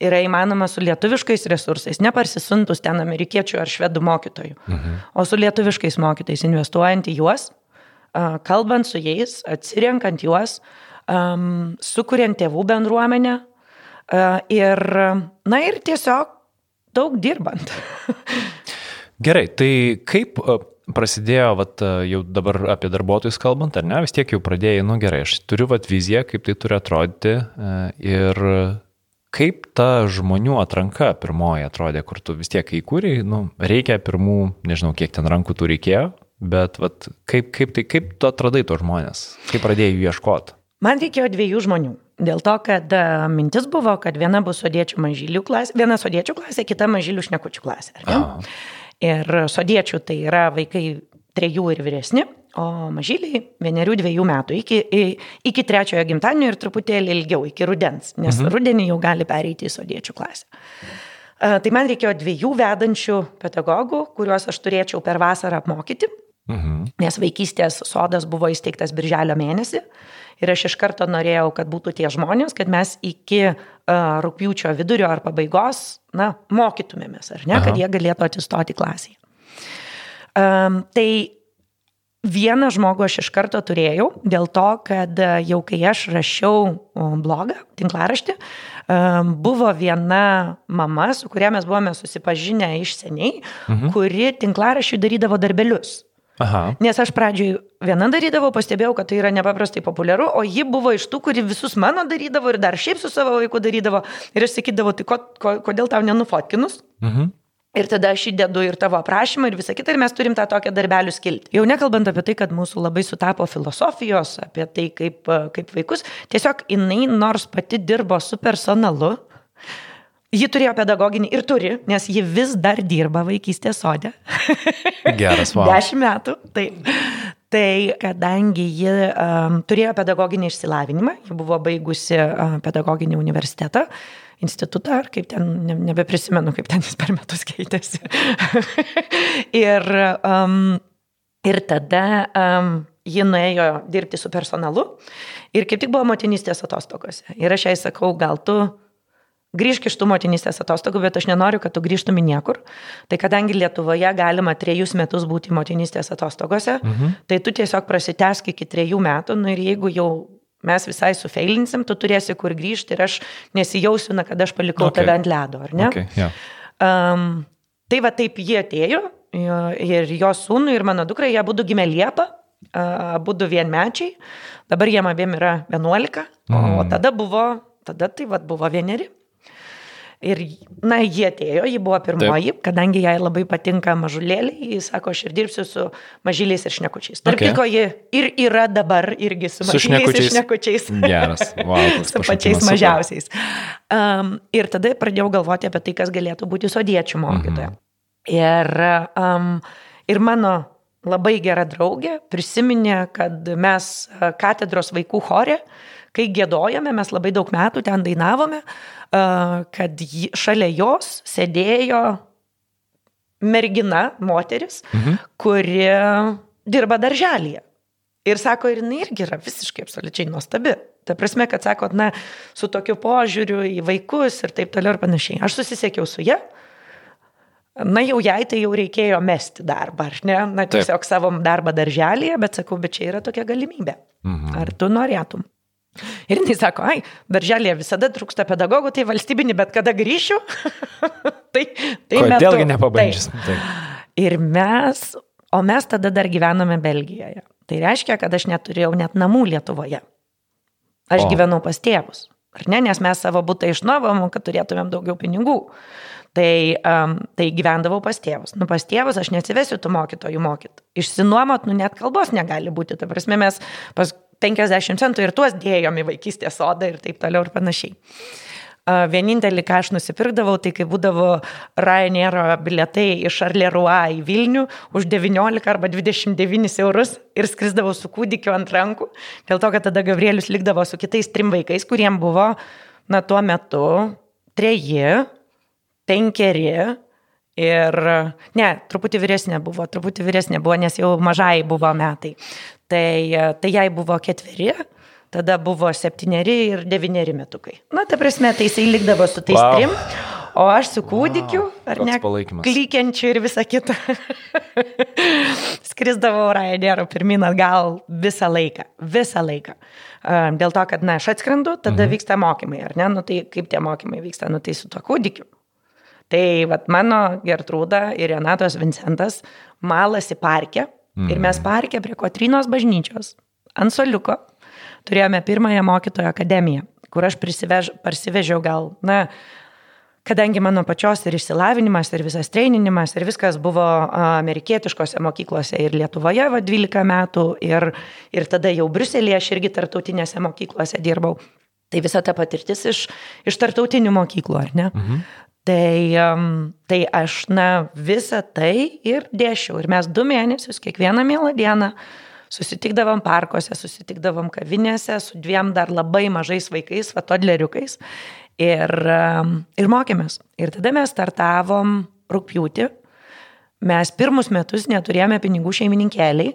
yra įmanoma su lietuviškais resursais, neparsisuntus ten amerikiečių ar švedų mokytojų, mhm. o su lietuviškais mokytojais, investuojant į juos, kalbant su jais, atsirenkant juos, sukuriant tėvų bendruomenę ir, na ir tiesiog daug dirbant. Gerai, tai kaip prasidėjo, vat, jau dabar apie darbuotojus kalbant, ar ne, vis tiek jau pradėjai, nu gerai, aš turiu vat viziją, kaip tai turi atrodyti e, ir kaip ta žmonių atranka pirmoji atrodė, kur tu vis tiek įkūrėjai, nu, reikia pirmų, nežinau, kiek ten rankų tu reikėjo, bet vat, kaip, kaip, tai, kaip tu atradai tos žmonės, kaip pradėjai jų ieškoti? Man reikėjo dviejų žmonių. Dėl to, kad e, mintis buvo, kad viena bus sodiečių mažylių klasė, viena sodiečių klasė, kita mažylių šnekučių klasė. Ir sodiečių tai yra vaikai trejų ir vyresni, o mažyliai vienerių dviejų metų iki, iki trečiojo gimtadienio ir truputėlį ilgiau, iki rudens, nes mhm. rudenį jau gali pereiti į sodiečių klasę. Tai man reikėjo dviejų vedančių pedagogų, kuriuos aš turėčiau per vasarą apmokyti, mhm. nes vaikystės sodas buvo įsteigtas birželio mėnesį ir aš iš karto norėjau, kad būtų tie žmonės, kad mes iki rūpjūčio vidurio ar pabaigos, na, mokytumėmės, ar ne, Aha. kad jie galėtų atsistoti klasėje. Um, tai vieną žmogų aš iš karto turėjau, dėl to, kad jau kai aš rašiau blogą, tinklaraštį, buvo viena mama, su kuria mes buvome susipažinę iš seniai, mhm. kuri tinklaraščiui darydavo darbelius. Aha. Nes aš pradžioj viena darydavau, pastebėjau, kad tai yra nepaprastai populiaru, o ji buvo iš tų, kuri visus mano darydavo ir dar šiaip su savo vaiku darydavo. Ir aš sakydavau, tai ko, ko, kodėl tau nenufotkinus? Mhm. Ir tada aš įdedu ir tavo aprašymą ir visą kitą, ir mes turim tą tokią darbelių skilti. Jau nekalbant apie tai, kad mūsų labai sutapo filosofijos, apie tai, kaip, kaip vaikus, tiesiog jinai nors pati dirbo su personalu, Ji turėjo pedagoginį ir turi, nes ji vis dar dirba vaikystės sodė. Geras, wow. Dešimt metų. Tai, tai kadangi ji um, turėjo pedagoginį išsilavinimą, ji buvo baigusi uh, pedagoginį universitetą, institutą, ar kaip ten, ne, nebeprisimenu, kaip ten jis per metus keitėsi. ir, um, ir tada um, ji nuėjo dirbti su personalu ir kaip tik buvo motinystės atostogose. Ir aš jai sakau, gal tu grįžk iš tų motinystės atostogų, bet aš nenoriu, kad tu grįžtum į niekur. Tai kadangi Lietuvoje galima trejus metus būti motinystės atostogose, mhm. tai tu tiesiog prasitesk iki trejų metų, nu ir jeigu jau mes visai sufeilinsim, tu turėsi kur grįžti ir aš nesijausiu, na, kad aš palikau okay. tave ant ledo, ar ne? Okay, yeah. um, tai va taip jie atėjo ir jo sūnų ir mano dukra, jie būtų gimę Liepą, du vienmečiai, dabar jiem abiem yra 11, mm. o tada buvo, tada tai va buvo vieneri. Ir, na, jie atėjo, ji buvo pirmoji, Taip. kadangi jai labai patinka mažulėliai, jis sako, aš ir dirbsiu su mažyliais ir šnekučiais. Tarp okay. ji ir yra dabar irgi su mažyliais ir šnekučiais. Geras, wow, su pačiais mažiausiais. Um, ir tada pradėjau galvoti apie tai, kas galėtų būti sodiečių mokytoja. Mhm. Ir, um, ir mano labai gera draugė prisiminė, kad mes katedros vaikų chore, kai gėdojame, mes labai daug metų ten dainavome, kad šalia jos sėdėjo mergina, moteris, mhm. kuri dirba darželėje. Ir sako, ir jinai irgi yra visiškai absoliučiai nuostabi. Ta prasme, kad sako, na, su tokiu požiūriu į vaikus ir taip toliau ir panašiai. Aš susisiekiau su ją. Na, jau jai tai jau reikėjo mesti darbą, ar ne? Na, tiesiog taip. savo darbą darželėje, bet sakau, bet čia yra tokia galimybė. Mhm. Ar tu norėtum? Ir jis sako, ai, darželėje visada trūksta pedagogų, tai valstybinį bet kada grįšiu. tai, tai Kodėlgi nepabandžius? Tai. Ir mes, o mes tada dar gyvename Belgijoje. Tai reiškia, kad aš neturėjau net namų Lietuvoje. Aš o. gyvenau pas tėvus. Ar ne, nes mes savo būtą išnuovom, kad turėtumėm daugiau pinigų. Tai, um, tai gyvendavau pas tėvus. Nu, pas tėvus aš nesivesiu tų mokytojų mokyt. Išsinuomot, nu, net kalbos negali būti. Ta prasme, mes pas 50 centų ir tuos dėjom į vaikystės sodą ir taip toliau ir panašiai. Vienintelį, ką aš nusipirkdavau, tai kai būdavo Ryanairo biletai iš Arlerua į Vilnių už 19 arba 29 eurus ir skrisdavau su kūdikiu ant rankų, dėl to, kad tada Gabrielius likdavo su kitais trim vaikais, kuriem buvo, na, tuo metu treji, penkeri ir, ne, truputį vyresnė buvo, truputį vyresnė buvo, nes jau mažai buvo metai. Tai, tai jai buvo ketveri, tada buvo septyneri ir devyneri metukai. Na, ta prasme, tai jisai likdavo su tais wow. trim, o aš su kūdikiu, wow. ar ne, klykiančiu ir visa kita. Skrisdavau Ryanairu pirmin atgal visą laiką, visą laiką. Dėl to, kad, na, aš atskrendu, tada mhm. vyksta mokymai, ar ne, nu tai kaip tie mokymai vyksta, nu tai su tuo kūdikiu. Tai vat, mano Gertrūda ir Renatos Vincentas malasi parke Mm. Ir mes parke prie Kotrinos bažnyčios ant soliuko turėjome pirmąją mokytojo akademiją, kur aš parsivežiau gal, na, kadangi mano pačios ir išsilavinimas, ir visas treininimas, ir viskas buvo amerikietiškose mokyklose ir Lietuvoje va 12 metų, ir, ir tada jau Bruselėje aš irgi tartautinėse mokyklose dirbau. Tai visa ta patirtis iš, iš tartautinių mokyklų, ar ne? Mhm. Tai, tai aš, na, visą tai ir dėšiau. Ir mes du mėnesius, kiekvieną mielą dieną, susitikdavom parkuose, susitikdavom kavinėse su dviem dar labai mažais vaikais, vatodleriukais. Ir, ir mokėmės. Ir tada mes startavom rūpjūtį. Mes pirmus metus neturėjome pinigų šeimininkėliai,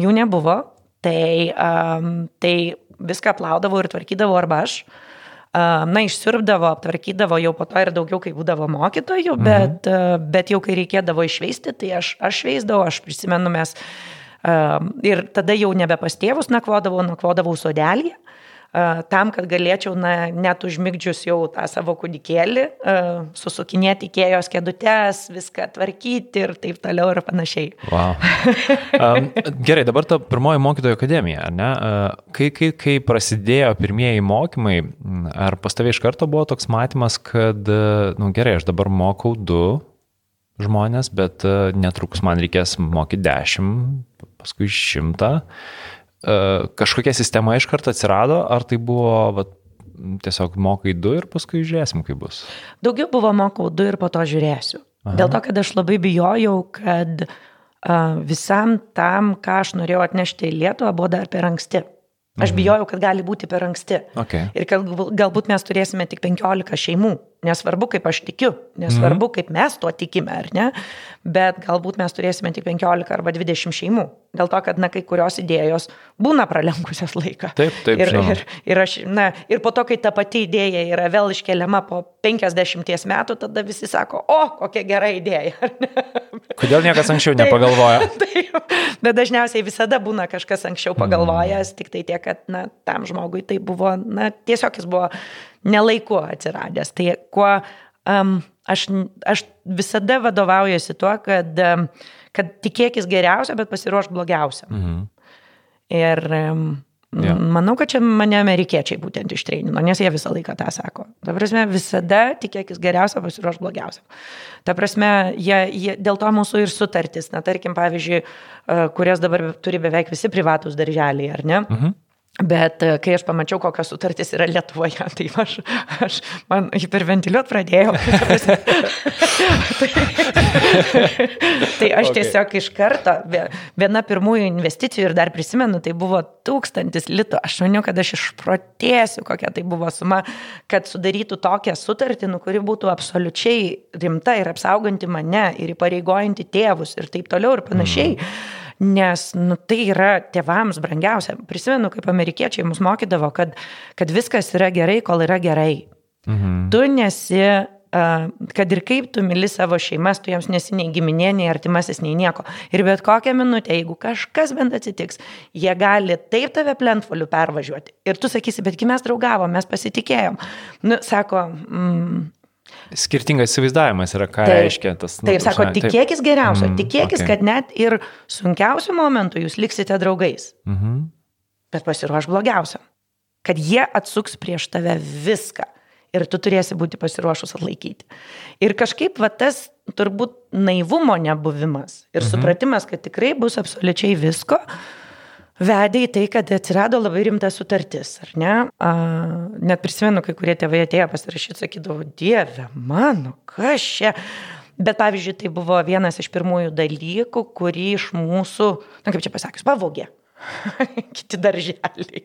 jų nebuvo. Tai, um, tai viską plaudavau ir tvarkydavau arba aš na, išsiurbdavo, aptvarkydavo jau po to ir daugiau, kai būdavo mokytojų, mhm. bet, bet jau kai reikėdavo išveisti, tai aš, aš veisdavau, aš prisimenu mes. Ir tada jau nebe pas tėvus nakvodavau, nakvodavau sodelėje tam, kad galėčiau, na, net užmigdžius jau tą savo kūdikėlį, susukinėti kėjos kėdutės, viską tvarkyti ir taip toliau ir panašiai. Wow. um, gerai, dabar ta pirmoji mokytojo akademija, ne? Kai, kai, kai prasidėjo pirmieji mokymai, ar pas tavai iš karto buvo toks matymas, kad, na nu, gerai, aš dabar mokau du žmonės, bet netrukus man reikės mokyti dešimt, paskui šimtą. E, kažkokia sistema iš karto atsirado, ar tai buvo vat, tiesiog mokai du ir paskui žiūrėsim, kaip bus? Daugiau buvo mokau du ir po to žiūrėsiu. Aha. Dėl to, kad aš labai bijojau, kad uh, visam tam, ką aš norėjau atnešti į Lietuvą, buvo dar per anksti. Aš mhm. bijojau, kad gali būti per anksti. Okay. Ir kad galbūt mes turėsime tik 15 šeimų. Nesvarbu, kaip aš tikiu, nesvarbu, kaip mes tuo tikime, ar ne, bet galbūt mes turėsime tik 15 arba 20 šeimų. Dėl to, kad, na, kai kurios idėjos būna pralenkusios laiką. Taip, taip. Ir, žinoma. ir, ir, aš, na, ir po to, kai ta pati idėja yra vėl iškeliama po 50 metų, tada visi sako, o, kokia gera idėja. Kodėl niekas anksčiau nepagalvoja? taip, bet dažniausiai visada būna kažkas anksčiau pagalvojęs, mm. tik tai tiek, kad, na, tam žmogui tai buvo, na, tiesiog jis buvo nelaiku atsiradęs. Tai kuo um, aš, aš visada vadovaujuosi tuo, kad um, kad tikėkis geriausio, bet pasiruošk blogiausio. Mhm. Ir ja. manau, kad čia mane amerikiečiai būtent ištreinino, nes jie visą laiką tą sako. Ta prasme, visada tikėkis geriausio, pasiruošk blogiausio. Ta prasme, jie, jie, dėl to mūsų ir sutartis, na tarkim, pavyzdžiui, kurias dabar turi beveik visi privatus darželiai, ar ne? Mhm. Bet e, kai aš pamačiau, kokios sutartys yra Lietuvoje, tai aš, aš man hiperventiliuot pradėjau. tai, tai aš okay. tiesiog iš karto, viena pirmųjų investicijų ir dar prisimenu, tai buvo tūkstantis litų. Aš maniau, kad aš išprotėsiu, kokia tai buvo suma, kad sudarytų tokią sutartį, nu, kuri būtų absoliučiai rimta ir apsauganti mane ir įpareigojanti tėvus ir taip toliau ir panašiai. Mm nes nu, tai yra tėvams brangiausia. Prisimenu, kaip amerikiečiai mus mokydavo, kad, kad viskas yra gerai, kol yra gerai. Mhm. Tu nesi kad ir kaip tu myli savo šeimas, tu jiems nesi nei giminė, nei artimasis, nei nieko. Ir bet kokią minutę, jeigu kažkas bent atsitiks, jie gali taip tave plentfoliu pervažiuoti. Ir tu sakysi, betgi mes draugavom, mes pasitikėjom. Nu, sako, mm, Skirtingas įsivaizdavimas yra, ką taip, reiškia tas. Nu, taip, sako, tikėkis geriausio, mm, tikėkis, okay. kad net ir sunkiausių momentų jūs liksite draugais. Mm -hmm. Bet pasiruoš blogiausiam. Kad jie atsuks prieš tave viską. Ir tu turėsi būti pasiruošus atlaikyti. Ir kažkaip va tas turbūt naivumo nebuvimas ir mhm. supratimas, kad tikrai bus absoliučiai visko, uh, vedė į tai, kad atsirado labai rimta sutartis, ar ne? A, net prisimenu, kai kurie tėvai atėjo pasirašyti, sakydavo, Dieve mano, kas čia? Bet pavyzdžiui, tai buvo vienas iš pirmųjų dalykų, kurį iš mūsų, na kaip čia pasakius, pavogė. kiti darželiai.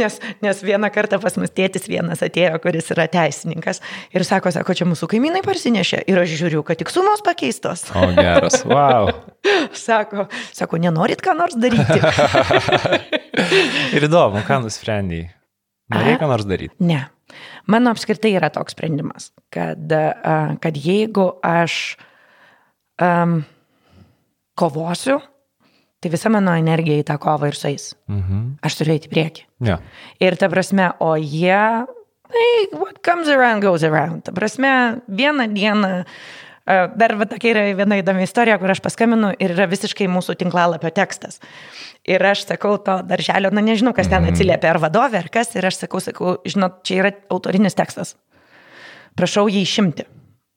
nes, nes vieną kartą pas mus tėtis vienas atėjo, kuris yra teisininkas ir sako, sako, čia mūsų kaimynai parsinešė ir aš žiūriu, kad tik sumos pakeistos. o geras, wow. sako, sako, nenorit ką nors daryti. ir įdomu, ką nusprendėjai. Norėjai ką nors daryti? Ne. Mano apskritai yra toks sprendimas, kad, kad jeigu aš um, kovosiu, tai visa mano energija į tą kovą ir sueis. Mhm. Aš turiu eiti į priekį. Ja. Ir ta prasme, o jie, hey, what comes around goes around. Ta prasme, vieną dieną, dar va, tokia yra viena įdomi istorija, kur aš paskambinu ir yra visiškai mūsų tinklalapio tekstas. Ir aš sakau to darželio, na nežinau, kas ten mhm. atsiliepia, ar vadovė, ar kas, ir aš sakau, sakau, žinot, čia yra autorinis tekstas. Prašau jį išimti.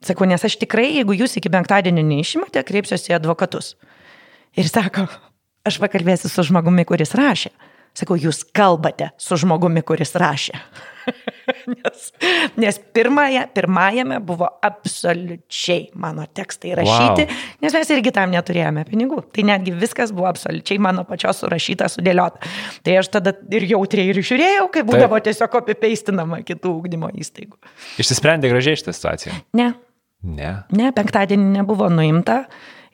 Sakau, nes aš tikrai, jeigu jūs iki penktadienio neišimate, kreipsiuosi į advokatus. Ir sako, aš pakalbėsiu su žmogumi, kuris rašė. Sakau, jūs kalbate su žmogumi, kuris rašė. nes nes pirmąją, pirmajame buvo absoliučiai mano tekstai rašyti, wow. nes mes irgi tam neturėjome pinigų. Tai netgi viskas buvo absoliučiai mano pačios surašyta, sudėliota. Tai aš tada ir jautriai ir žiūrėjau, kaip būdavo Taip. tiesiog apipeistinama kitų ūkdymo įstaigų. Išsisprendė gražiai šitą situaciją? Ne. Ne. Ne, penktadienį nebuvo nuimta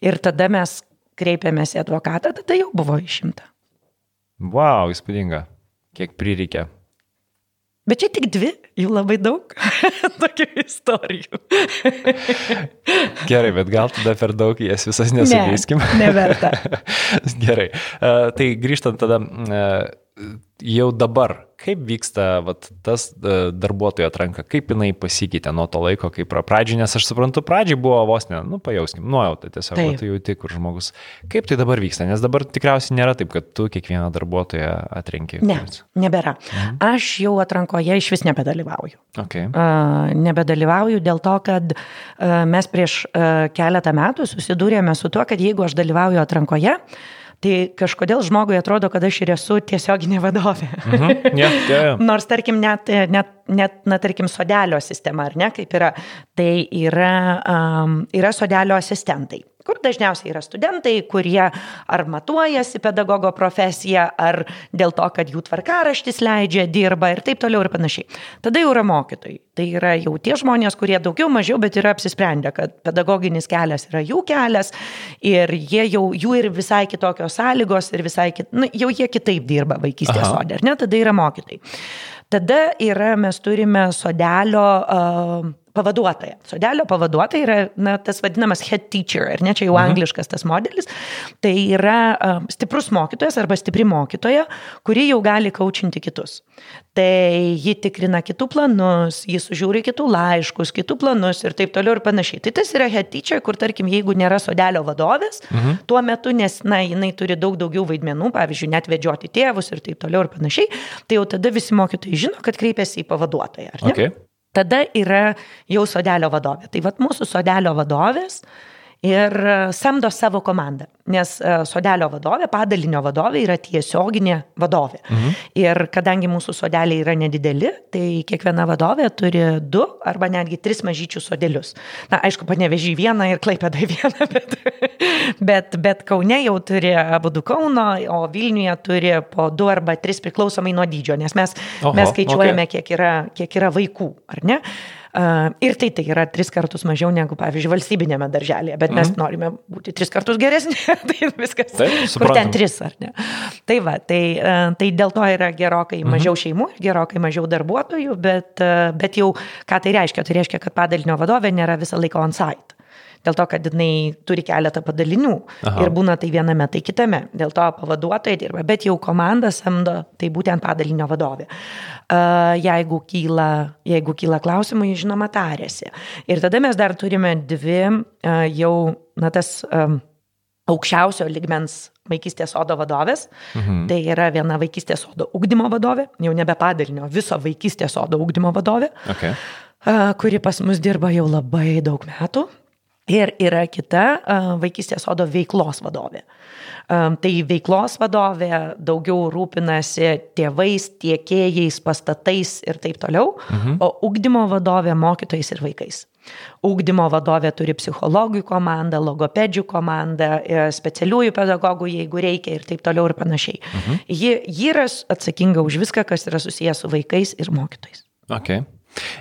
ir tada mes kreipėmės į advokatą, tada jau buvo išimta. Wow, įspūdinga. Kiek prireikė? Bet čia tik dvi, jų labai daug tokių istorijų. Gerai, bet gal tada per daug jas visas nesugeiskim. Ne, neverta. Gerai, uh, tai grįžtant tada, uh, jau dabar, kaip vyksta vat, tas e, darbuotojo atranka, kaip jinai pasikeitė nuo to laiko, kai pradžiai, nes aš suprantu, pradžiai buvo vos ne, nu, pajauskim, nuojauta tiesiog, tai tu jauti, kur žmogus. Kaip tai dabar vyksta, nes dabar tikriausiai nėra taip, kad tu kiekvieną darbuotoją atrenki. Ne, nebėra. Mhm. Aš jau atrankoje iš vis nebedalyvauju. Okay. Uh, nebedalyvauju dėl to, kad uh, mes prieš uh, keletą metų susidūrėme su tuo, kad jeigu aš dalyvauju atrankoje, uh, Tai kažkodėl žmogui atrodo, kad aš ir esu tiesioginė vadovė. Mhm. Yeah, yeah. Nors, tarkim, net, net, net, na, tarkim, sodelio sistema, ar ne, kaip yra, tai yra, um, yra sodelio asistentai kur dažniausiai yra studentai, kurie ar matuojasi pedagogo profesiją, ar dėl to, kad jų tvarkaraštis leidžia, dirba ir taip toliau ir panašiai. Tada jau yra mokytojai. Tai yra jau tie žmonės, kurie daugiau mažiau, bet yra apsisprendę, kad pedagoginis kelias yra jų kelias ir jie jau, jų ir visai kitokios sąlygos ir visai, kit, nu, jau jie kitaip dirba vaikystės sodė, ar ne? Tada yra mokytojai. Tada yra, mes turime sodelio uh, pavaduotoja. Sodelio pavaduotoja yra na, tas vadinamas head teacher, ar ne čia jau mhm. angliškas tas modelis. Tai yra uh, stiprus mokytojas arba stipri mokytoja, kuri jau gali kaučinti kitus. Tai ji tikrina kitų planus, ji sužiūri kitų laiškus, kitų planus ir taip toliau ir panašiai. Tai tas yra head teacher, kur tarkim, jeigu nėra sodelio vadovės, mhm. tuo metu, nes, na, jinai turi daug daugiau vaidmenų, pavyzdžiui, net vedžioti tėvus ir taip toliau ir panašiai, tai jau tada visi mokytojai žino, kad kreipiasi į pavaduotoją. Okay. Tada yra jau sodelio vadovė. Tai vad mūsų sodelio vadovės ir samdo savo komandą nes e, sodelio vadovė, padalinio vadovė yra tiesioginė vadovė. Mhm. Ir kadangi mūsų sodeliai yra nedideli, tai kiekviena vadovė turi du arba netgi tris mažyčius sodelius. Na, aišku, panevežį vieną ir klaipėdai vieną, bet, bet, bet Kaune jau turi abu du Kauno, o Vilniuje turi po du arba tris priklausomai nuo dydžio, nes mes, Oho, mes skaičiuojame, okay. kiek, yra, kiek yra vaikų, ar ne? Uh, ir tai tai yra tris kartus mažiau negu, pavyzdžiui, valstybinėme darželėje, bet mes mhm. norime būti tris kartus geresni, tai viskas. Taip, kur ten tris, ar ne? Tai va, tai, uh, tai dėl to yra gerokai mhm. mažiau šeimų, gerokai mažiau darbuotojų, bet, uh, bet jau ką tai reiškia? Tai reiškia, kad padalinio vadovė nėra visą laiką on site dėl to, kad jinai turi keletą padalinių Aha. ir būna tai viename, tai kitame. Dėl to pavaduotojai dirba, bet jau komanda samdo, tai būtent padalinio vadovė. Jeigu kyla, jeigu kyla klausimai, žinoma, tarėsi. Ir tada mes dar turime dvi jau, na, tas aukščiausio ligmens vaikystės sodo vadovės. Mhm. Tai yra viena vaikystės sodo ugdymo vadovė, jau nebe padalinio, viso vaikystės sodo ugdymo vadovė, okay. kuri pas mus dirba jau labai daug metų. Ir yra kita vaikystės sodo veiklos vadovė. Tai veiklos vadovė daugiau rūpinasi tėvais, tiekėjais, pastatais ir taip toliau, mhm. o ugdymo vadovė mokytojais ir vaikais. Ugdymo vadovė turi psichologijų komandą, logopedžių komandą, e, specialiųjų pedagogų, jeigu reikia ir taip toliau ir panašiai. Mhm. Ji, ji yra atsakinga už viską, kas yra susijęs su vaikais ir mokytojais. Okay.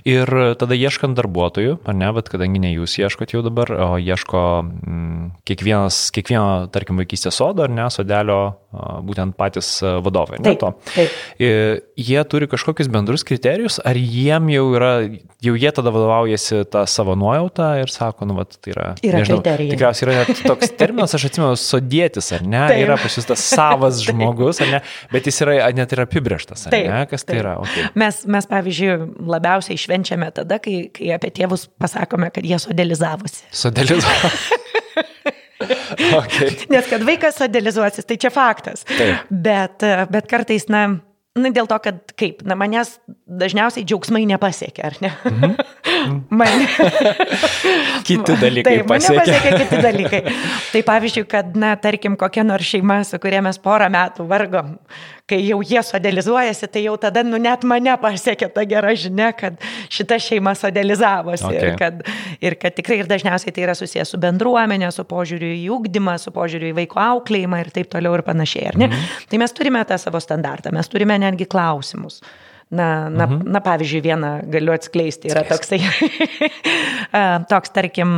Ir tada ieškant darbuotojų, ar ne, bet kadangi ne jūs ieškot jau dabar, o ieško mm, kiekvienas, kiekvieno, tarkim, vaikystės sodo ar ne, sodelio būtent patys vadovai. Taip, to. taip. Jie turi kažkokius bendrus kriterijus, ar jiem jau yra, jau jie tada vadovaujasi tą savo nuojautą ir sako, nu, vat, tai yra. Yra nežinau, kriterijai. Tikriausiai yra net toks terminas, aš atsimenu, sodėtis, ar ne, taip. yra pas jūs tas savas žmogus, ar ne, bet jis yra net ir apibrieštas, ar taip, ne, kas tai taip. tai yra. Okay. Mes, mes, pavyzdžiui, labiausiai švenčiame tada, kai, kai apie tėvus pasakome, kad jie sodelizavosi. Sodelizavosi. okay. Nes kad vaikas sodelizuosis, tai čia faktas. Taip. Bet, bet kartais, na, Na, dėl to, kad kaip, na, manęs dažniausiai džiaugsmai nepasiekia, ar ne? Mm -hmm. Man... kiti dalykai Taip, pasiekia. pasiekia kiti dalykai. Tai pavyzdžiui, kad, na, tarkim, kokia nors šeima, su kuria mes porą metų vargom, kai jau jie sodelizuojasi, tai jau tada, nu, net mane pasiekė ta gera žinia, kad šita šeima sodelizavosi. Okay. Ir, kad, ir kad tikrai ir dažniausiai tai yra susijęs su bendruomenė, su požiūriu į ūkdymą, su požiūriu į vaiko auklėjimą ir taip toliau ir panašiai? Mm -hmm. Tai mes turime tą savo standartą, mes turime netgi klausimus. Na, na, mhm. na, pavyzdžiui, vieną galiu atskleisti, yra toksai, toks, tarkim,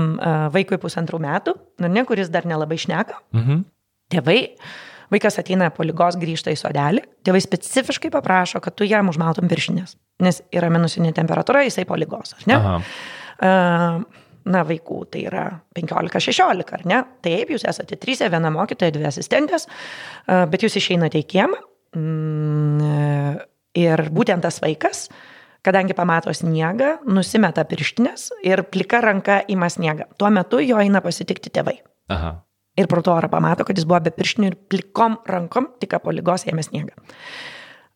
vaikui pusantrų metų, nu, ne, kuris dar nelabai šneka. Mhm. Tėvai Vaikas ateina po lygos, grįžta į sodelį, tėvai specifiškai paprašo, kad tu jam užmaltum viršinės, nes yra minusinė temperatūra, jisai po lygos, ar ne? Aha. Na, vaikų tai yra 15-16, ar ne? Taip, jūs esate trys, viena mokytoja, dvi asistentės, bet jūs išeinate į kiemą mm, ir būtent tas vaikas, kadangi pamato sniegą, nusimeta pirštinės ir plika ranka ima sniegą. Tuo metu jo eina pasitikti tėvai. Aha. Ir pro to orą pamato, kad jis buvo be pirštinių ir plikom rankom, tik po lygos ėmė sniegą.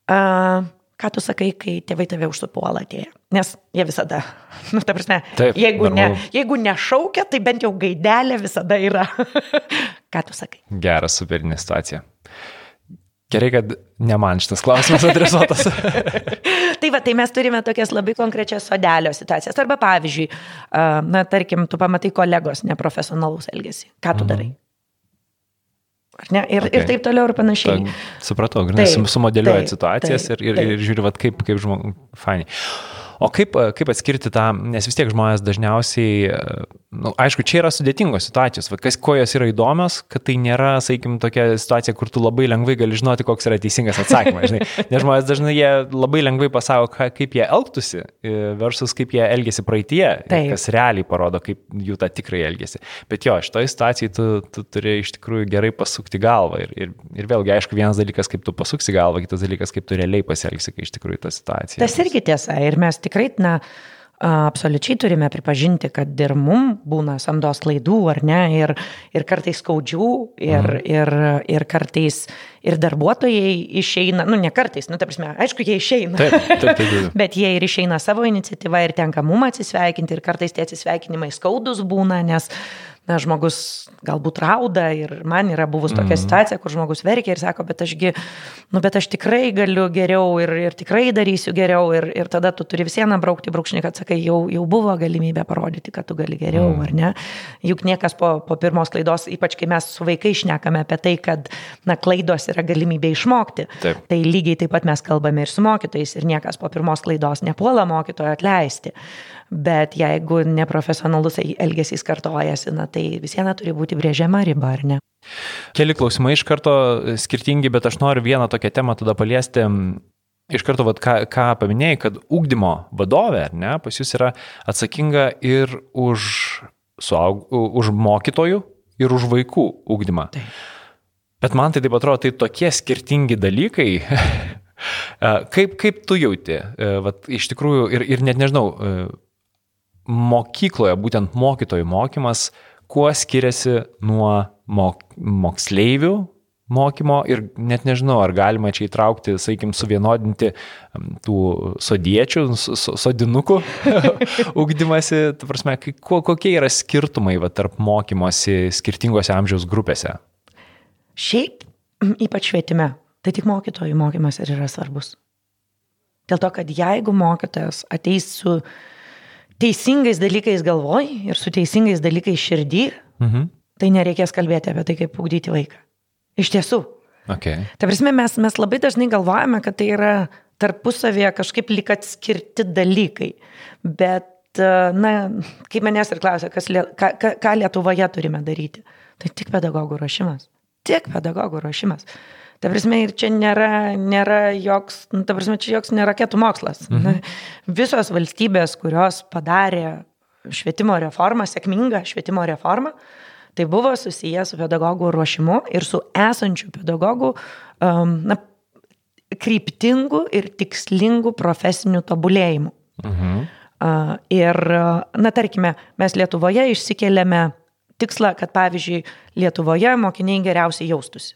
Uh, ką tu sakai, kai tėvai tave užsupuola atėję? Nes jie visada, nu, ta prasme, Taip, jeigu, ne, jeigu nešaukia, tai bent jau gaidelė visada yra. ką tu sakai? Geras, superinė situacija. Gerai, kad ne man šitas klausimas adresuotas. tai va, tai mes turime tokias labai konkrečias sodelio situacijas. Arba pavyzdžiui, na, tarkim, tu pamatai kolegos neprofesionalus elgesį. Ką tu mhm. darai? Ir, okay. ir taip toliau ir panašiai. Ta, supratau, grinai sumodeliuoja situacijas taip, ir, ir, taip. ir žiūri, vat, kaip, kaip žmogus, fainai. O kaip, kaip atskirti tą, nes vis tiek žmonės dažniausiai, nu, aišku, čia yra sudėtingos situacijos, va, kas, kuo jos yra įdomios, kad tai nėra, sakykim, tokia situacija, kur tu labai lengvai gali žinoti, koks yra teisingas atsakymas. Žinai. Nes žmonės dažnai jie labai lengvai pasako, kaip jie elgtųsi versus kaip jie elgėsi praeitie, Taip. kas realiai parodo, kaip jų tą tikrai elgėsi. Bet jo, šitoje situacijoje tu, tu turi iš tikrųjų gerai pasukti galvą. Ir, ir, ir vėlgi, aišku, vienas dalykas, kaip tu pasuksi galvą, kitas dalykas, kaip tu realiai pasielgsi, kai iš tikrųjų ta situacija. Tas irgi tiesa. Ir mes tikrai, na, absoliučiai turime pripažinti, kad ir mum būna samdos klaidų, ar ne, ir, ir kartais skaudžių, ir, mhm. ir, ir kartais ir darbuotojai išeina, nu ne kartais, nu ta prasme, aišku, jie išeina. Taip, taip, taip, taip. Bet jie ir išeina savo iniciatyvą ir tenka mum atsisveikinti, ir kartais tie atsisveikinimai skaudus būna, nes na, žmogus galbūt rauda ir man yra buvus tokia mm. situacija, kur žmogus verkia ir sako, bet ašgi, nu, bet aš tikrai galiu geriau ir, ir tikrai darysiu geriau ir, ir tada tu turi visieną braukti brūkšnį, kad sakai, jau, jau buvo galimybė parodyti, kad tu gali geriau, mm. ar ne? Juk niekas po, po pirmos klaidos, ypač kai mes su vaikai išnekame apie tai, kad, na, klaidos yra galimybė išmokti. Taip. Tai lygiai taip pat mes kalbame ir su mokytojais ir niekas po pirmos klaidos nepuola mokytojo atleisti. Bet jeigu neprofesionalus elgesys kartojasi, na, tai vis viena turi būti brėžiama riba, ar ne? Keli klausimai iš karto skirtingi, bet aš noriu vieną tokią temą tada paliesti. Iš karto, vat, ką, ką paminėjai, kad ūkdymo vadovė, ne, pas jūs yra atsakinga ir už, suaug, už mokytojų, ir už vaikų ūkdymą. Taip. Bet man tai taip atrodo, tai tokie skirtingi dalykai. kaip, kaip tu jauti, vat, iš tikrųjų, ir, ir net nežinau, mokykloje, būtent mokytojų mokymas, kuo skiriasi nuo mok moksleivių mokymo ir net nežinau, ar galima čia įtraukti, sakykim, suvienodinti tų sodiečių, sodinukų ugdymasi, ta prasme, kokie yra skirtumai va, tarp mokymosi skirtingose amžiaus grupėse? Šiaip, ypač švietime, tai tik mokytojų mokymas ir yra svarbus. Dėl to, kad jeigu mokytojas ateis su teisingais dalykais galvoj ir su teisingais dalykais širdį, mhm. tai nereikės kalbėti apie tai, kaip ugdyti vaiką. Iš tiesų. Okay. Ta prasme, mes, mes labai dažnai galvojame, kad tai yra tarpusavėje kažkaip lik atskirti dalykai. Bet, e, na, kaip manęs ir klausia, kas, ką, ką Lietuvoje turime daryti, tai tik pedagogų ruošimas. Tik pedagogų ruošimas. Ta prasme, ir čia nėra, nėra joks, nu, ta prasme, čia joks nėra raketų mokslas. Mhm. Visos valstybės, kurios padarė švietimo reformą, sėkmingą švietimo reformą, tai buvo susiję su pedagogų ruošimu ir su esančių pedagogų um, na, kryptingų ir tikslingų profesinių tobulėjimų. Mhm. Uh, ir, na, tarkime, mes Lietuvoje išsikeliame tikslą, kad pavyzdžiui, Lietuvoje mokiniai geriausiai jaustųsi.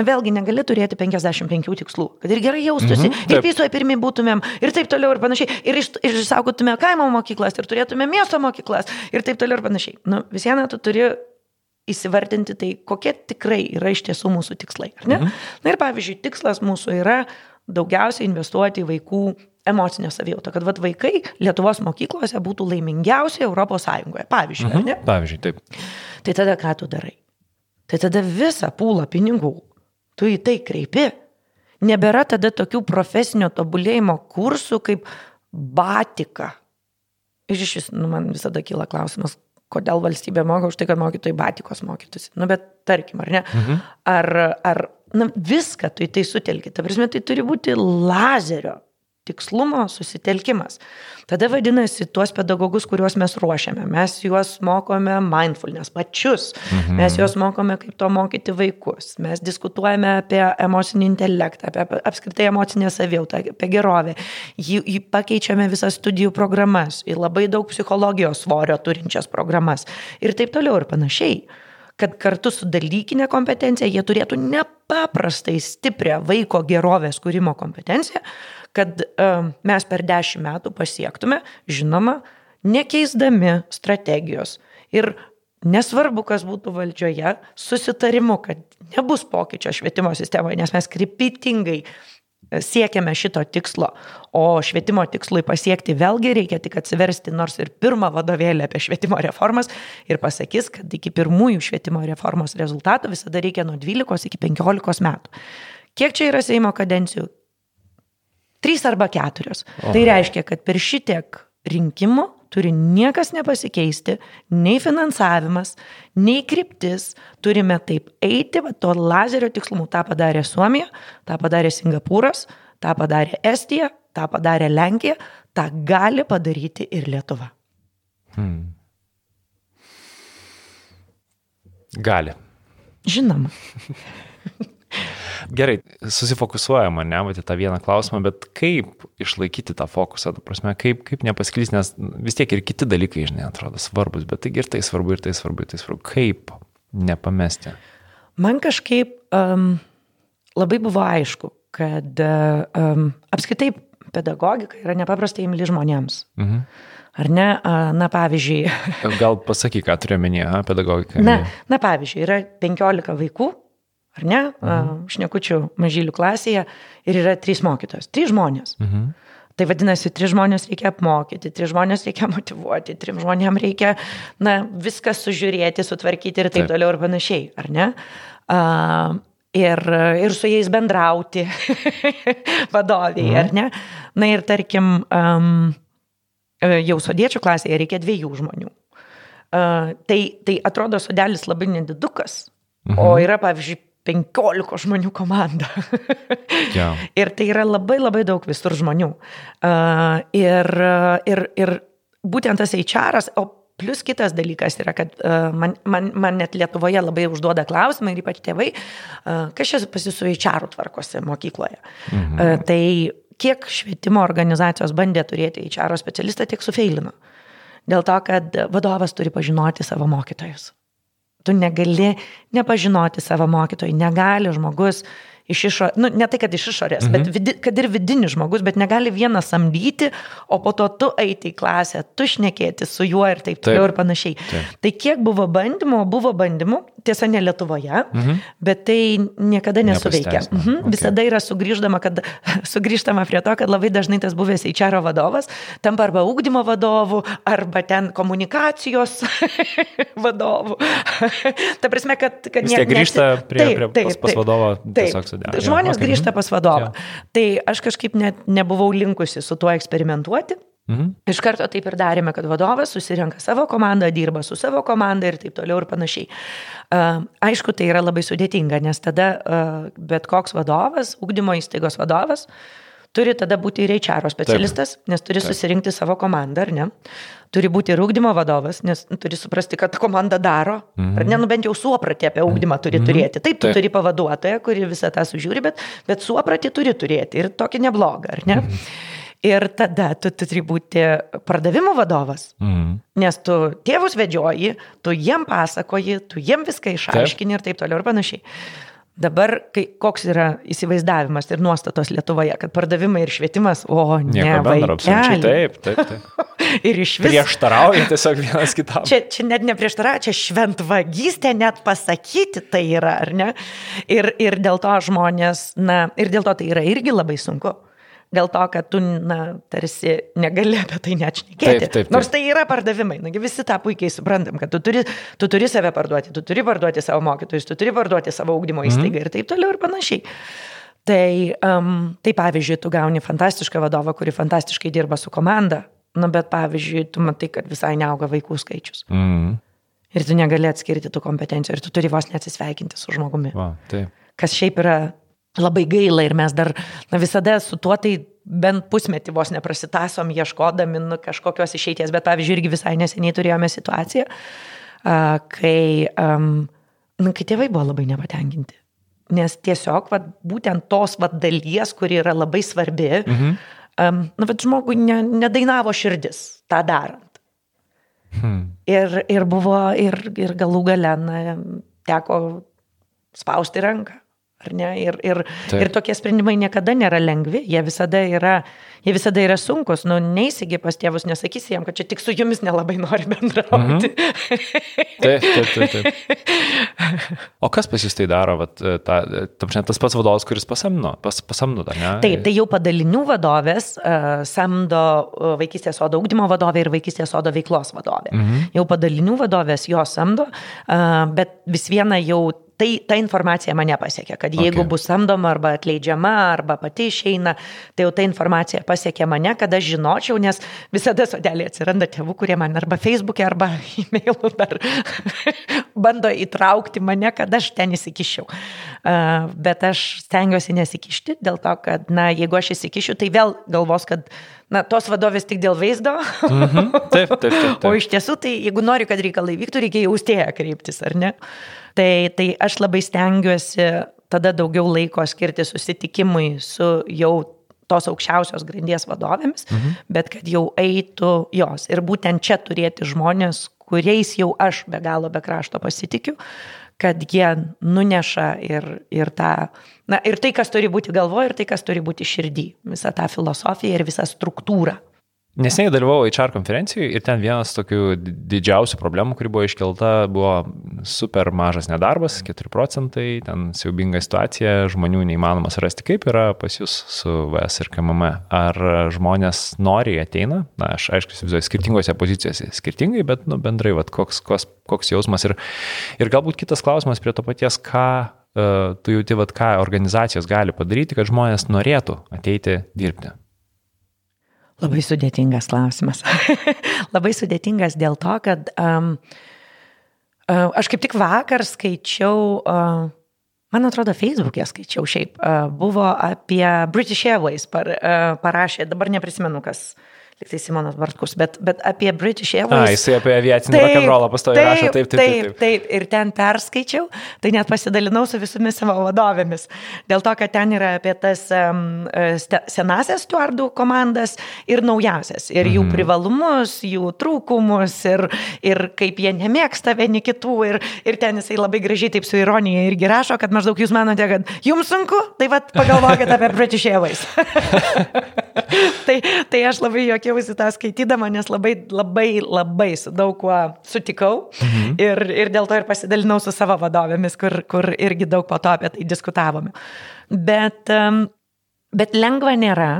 Na vėlgi negali turėti 55 tikslų, kad ir gerai jaustųsi, mm -hmm, ir visoje pirmie būtumėm, ir taip toliau ir panašiai, ir, iš, ir išsaugotume kaimo mokyklas, ir turėtume miesto mokyklas, ir taip toliau ir panašiai. Nu, vis viena tu turi įsivardinti tai, kokie tikrai yra iš tiesų mūsų tikslai. -hmm. Na ir pavyzdžiui, tikslas mūsų yra daugiausiai investuoti į vaikų emocinę savijautą, kad vat, vaikai Lietuvos mokyklose būtų laimingiausi Europos Sąjungoje. Pavyzdžiui, mhm. Pavyzdžiui, taip. Tai tada ką tu darai? Tai tada visą pūlą pinigų tu į tai kreipi. Nebėra tada tokių profesinio tobulėjimo kursų kaip batika. Ir iš vis, nu, man visada kyla klausimas, kodėl valstybė moka už tai, kad mokytojai batikos mokytųsi. Nu, bet tarkim, ar ne? Mhm. Ar, ar na, viską tu į tai sutelki. Ta prasme, tai turi būti lazerio tikslumo susitelkimas. Tada vadinasi, tuos pedagogus, kuriuos mes ruošiame, mes juos mokome mindfulness pačius, mhm. mes juos mokome, kaip to mokyti vaikus, mes diskutuojame apie emocinį intelektą, apie apskritai emocinę savijautą, apie gerovę, jį, jį pakeičiame visas studijų programas, į labai daug psichologijos svorio turinčias programas ir taip toliau ir panašiai kad kartu su dalykinė kompetencija jie turėtų nepaprastai stiprią vaiko gerovės kūrimo kompetenciją, kad uh, mes per dešimt metų pasiektume, žinoma, nekeisdami strategijos. Ir nesvarbu, kas būtų valdžioje, susitarimu, kad nebus pokyčio švietimo sistemoje, nes mes kryptingai siekiame šito tikslo, o švietimo tikslui pasiekti vėlgi reikia tik atsiversti nors ir pirmą vadovėlį apie švietimo reformas ir pasakys, kad iki pirmųjų švietimo reformos rezultatų visada reikia nuo 12 iki 15 metų. Kiek čia yra Seimo kadencijų? Trys arba keturios. O. Tai reiškia, kad per šitiek rinkimų turi niekas nepasikeisti, nei finansavimas, nei kryptis. Turime taip eiti, va, to lazerio tikslumu. Ta padarė Suomija, tą padarė Singapūras, tą padarė Estija, tą padarė Lenkija, tą gali padaryti ir Lietuva. Hmm. Gali. Žinoma. Gerai, susifokusuojama, ne, matyti tą vieną klausimą, bet kaip išlaikyti tą fokusą, ta prasme, kaip, kaip nepasklysti, nes vis tiek ir kiti dalykai, žinai, atrodo svarbus, bet taigi ir tai svarbu, ir tai svarbu, ir tai svarbu. Kaip nepamesti? Man kažkaip um, labai buvo aišku, kad um, apskritai pedagogika yra nepaprastai imli žmonėms. Mhm. Ar ne? Na, pavyzdžiui. Gal pasakyk, ką turiu minėję, pedagogika. Na, na, pavyzdžiui, yra 15 vaikų, ar ne, mhm. šnekučių mažylių klasėje ir yra 3 mokytojos, 3 žmonės. Mhm. Tai vadinasi, tris žmonės reikia apmokyti, tris žmonės reikia motivuoti, trim žmonėm reikia, na, viską sužiūrėti, sutvarkyti ir taip, taip. toliau ir panašiai, ar ne? Uh, ir, ir su jais bendrauti vadoviai, mhm. ar ne? Na ir tarkim, um, jau sodiečių klasėje reikia dviejų žmonių. Uh, tai, tai atrodo sodelis labai nedidukas, mhm. o yra, pavyzdžiui, 15 žmonių komanda. yeah. Ir tai yra labai labai daug visur žmonių. Uh, ir, ir, ir būtent tas HR, o plus kitas dalykas yra, kad uh, man, man, man net Lietuvoje labai užduoda klausimą ir ypač tėvai, uh, kas čia pas jūsų HR tvarkosi mokykloje. Mhm. Uh, tai kiek švietimo organizacijos bandė turėti HR specialistą, tiek sufeilino. Dėl to, kad vadovas turi pažinoti savo mokytojus. Tu negali nepažinoti savo mokytojų, negali žmogus iš išorės, nu, ne tai, kad iš išorės, mhm. bet vidi, kad ir vidinis žmogus, bet negali vieną samdyti, o po to tu eiti į klasę, tu šnekėti su juo ir taip toliau ir panašiai. Taip. Tai kiek buvo bandymų, buvo bandymų, tiesa ne Lietuvoje, mhm. bet tai niekada nesuveikia. Mhm. Okay. Visada yra sugrįžtama, kad, sugrįžtama prie to, kad labai dažnai tas buvęs HR vadovas tampa arba ūkdymo vadovu, arba ten komunikacijos vadovu. Ta prasme, kad... kad Vis tiek grįžta nesi... prie, taip, prie taip, pas, pas vadovo tiesiog sudėti. Žmonės okay. grįžta pas vadovą. Yeah. Tai aš kažkaip net nebuvau linkusi su tuo eksperimentuoti. Mhm. Iš karto taip ir darėme, kad vadovas susirenka savo komandą, dirba su savo komanda ir taip toliau ir panašiai. Aišku, tai yra labai sudėtinga, nes tada bet koks vadovas, ugdymo įstaigos vadovas, turi tada būti ir HR specialistas, taip. nes turi taip. susirinkti savo komandą, ar ne? turi būti ir ūkdymo vadovas, nes nu, turi suprasti, kad komanda daro, mm. ar ne, nu bent jau suopratį apie ūkdymą turi mm. turėti. Taip, tu Taip. turi pavaduotoją, kuri visą tą sužiūri, bet, bet suopratį turi turėti ir tokį neblogą, ar ne? Mm. Ir tada tu, tu turi būti pardavimų vadovas, mm. nes tu tėvus vedžioji, tu jiem pasakoji, tu jiem viską išaiškini taip. ir taip toliau ir panašiai. Dabar, kai, koks yra įsivaizdavimas ir nuostatos Lietuvoje, kad pardavimai ir švietimas, o ne, bendro, taip, taip, taip. ir iš vis. Prieštarauja tiesiog vienas kitam. Čia, čia net neprieštarauja, čia šventvagystė net pasakyti tai yra, ar ne? Ir, ir dėl to žmonės, na, ir dėl to tai yra irgi labai sunku dėl to, kad tu, na, tarsi negali apie tai net šnekėti. Taip, taip, taip. Nors tai yra pardavimai, nagi visi tą puikiai suprantam, kad tu turi, tu turi save parduoti, tu turi parduoti savo mokytojus, tu turi parduoti savo ugdymo mhm. įstaigą mm. ir taip toliau ir panašiai. Tai, um, tai pavyzdžiui, tu gauni fantastišką vadovą, kuri fantastiškai dirba su komanda, na, bet pavyzdžiui, tu matai, kad visai neauga vaikų skaičius. Mm. Ir tu negali atskirti tų kompetencijų ir tu turi vos neatsisveikinti su žmogumi. Va, taip. Kas šiaip yra labai gaila ir mes dar na, visada su tuo tai bent pusmetį vos neprasitasom ieškodami nu, kažkokios išeities, bet pavyzdžiui, irgi visai neseniai turėjome situaciją, kai, nu, kai tėvai buvo labai nepatenkinti. Nes tiesiog vat, būtent tos vat, dalies, kuri yra labai svarbi, mhm. um, nu, vat, žmogui ne, nedainavo širdis tą darant. Hmm. Ir, ir buvo, ir, ir galų gale na, teko spausti ranką. Ir, ir, Taip. ir tokie sprendimai niekada nėra lengvi, jie visada yra, jie visada yra sunkus. Nu, neįsigi pas tėvus, nesakysi jam, kad čia tik su jumis nelabai nori bendrauti. Mhm. Taip, taip, taip, taip. O kas pas jūs tai daro, vat, ta, ta, tas pats vadovas, kuris pasamdo, pas, pasamdo, ar ne? Taip, tai jau padalinių vadovės uh, samdo vaikystės sodo augdymo vadovė ir vaikystės sodo veiklos vadovė. Mhm. Jau padalinių vadovės jo samdo, uh, bet vis viena jau tai ta informacija mane pasiekė, kad jeigu okay. bus samdoma arba atleidžiama, arba pati išeina, tai jau ta informacija pasiekė mane, kad aš žinočiau, nes visada sodelė atsiranda tėvų, kurie man arba Facebook'e, arba e-mailu dar bando įtraukti mane, kad aš ten įsikišiau. Bet aš stengiuosi nesikišti dėl to, kad, na, jeigu aš įsikišiu, tai vėl galvos, kad na, tos vadovės tik dėl vaizdo. -hmm. taip, taip, taip, taip. O iš tiesų, tai jeigu nori, kad reikalai vyktų, reikia jaustėję kreiptis, ar ne? Tai, tai aš labai stengiuosi tada daugiau laiko skirti susitikimui su jau tos aukščiausios grandies vadovėmis, mhm. bet kad jau eitų jos. Ir būtent čia turėti žmonės, kuriais jau aš be galo be krašto pasitikiu, kad jie nuneša ir, ir, tą, na, ir tai, kas turi būti galvoje, ir tai, kas turi būti širdį. Visą tą filosofiją ir visą struktūrą. Neseniai dalyvau HR konferencijoje ir ten vienas tokių didžiausių problemų, kuri buvo iškelta, buvo super mažas nedarbas, 4 procentai, ten siaubinga situacija, žmonių neįmanomas rasti, kaip yra pas jūs su VS ir KMM. Ar žmonės nori ateina, na, aš aišku, įsivaizduoju, skirtingose pozicijose skirtingai, bet nu, bendrai, vat, koks, koks, koks jausmas ir, ir galbūt kitas klausimas prie to paties, ką uh, tu jauti, vat, ką organizacijos gali padaryti, kad žmonės norėtų ateiti dirbti. Labai sudėtingas klausimas. Labai sudėtingas dėl to, kad um, aš kaip tik vakar skaičiau, uh, man atrodo, Facebook'e skaičiau šiaip, uh, buvo apie British Airways par, uh, parašė, dabar neprisimenu kas. Uh, Tik tai Simonas Bartkus, bet, bet apie British Airways. A, jisai apie aviacinį rock'n'rollą pastoviai rašo, taip, taip, taip, taip. Taip, ir ten perskaičiau, tai net pasidalinau su visomis savo vadovėmis. Dėl to, kad ten yra apie tas um, senasias stuardų komandas ir naujausias. Ir jų mhm. privalumus, jų trūkumus, ir, ir kaip jie nemėgsta vieni kitų. Ir, ir ten jisai labai gražiai taip su ironija irgi rašo, kad maždaug jūs manote, kad jums sunku, tai vad pagalvokit apie British Airways. tai, tai aš labai jokiau juokiausi tą skaitydama, nes labai, labai, labai su daug kuo sutikau mhm. ir, ir dėl to ir pasidalinau su savo vadovėmis, kur, kur irgi daug po to apie tai diskutavome. Bet, bet lengva nėra.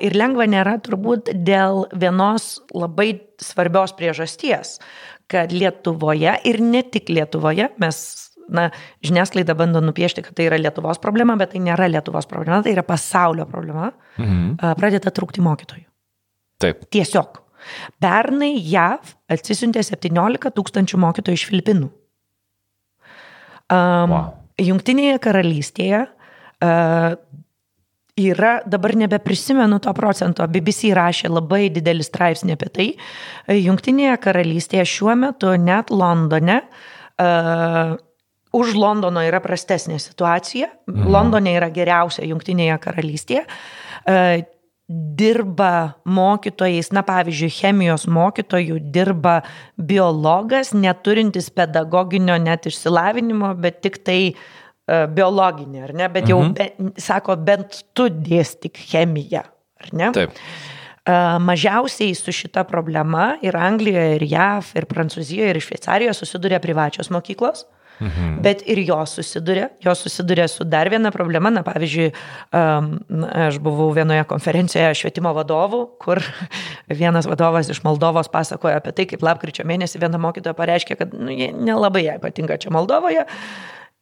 Ir lengva nėra turbūt dėl vienos labai svarbios priežasties, kad Lietuvoje ir ne tik Lietuvoje mes na, žiniasklaida bando nupiešti, kad tai yra Lietuvos problema, bet tai nėra Lietuvos problema, tai yra pasaulio problema, mhm. pradeda trūkti mokytojų. Taip. Tiesiog. Pernai JAV atsisiuntė 17 tūkstančių mokytojų iš Filipinų. Um, wow. Jungtinėje karalystėje uh, yra, dabar nebeprisimenu to procento, BBC rašė labai didelį straipsnį apie tai. Jungtinėje karalystėje šiuo metu net Londone uh, už Londono yra prastesnė situacija. Mhm. Londone yra geriausia Jungtinėje karalystėje. Uh, dirba mokytojais, na pavyzdžiui, chemijos mokytojų dirba biologas, neturintis pedagoginio net išsilavinimo, bet tik tai uh, biologinį, ar ne? Bet jau, mhm. be, sako, bent tu dėstik chemiją, ar ne? Taip. Uh, mažiausiai su šita problema ir Anglijoje, ir JAV, ir Prancūzijoje, ir Šveicarijoje susiduria privačios mokyklos. Mhm. Bet ir jos susiduria, jos susiduria su dar viena problema. Na, pavyzdžiui, aš buvau vienoje konferencijoje švietimo vadovų, kur vienas vadovas iš Moldovos pasakojo apie tai, kaip lapkričio mėnesį viena mokytoja pareiškė, kad nu, nelabai jai patinka čia Moldovoje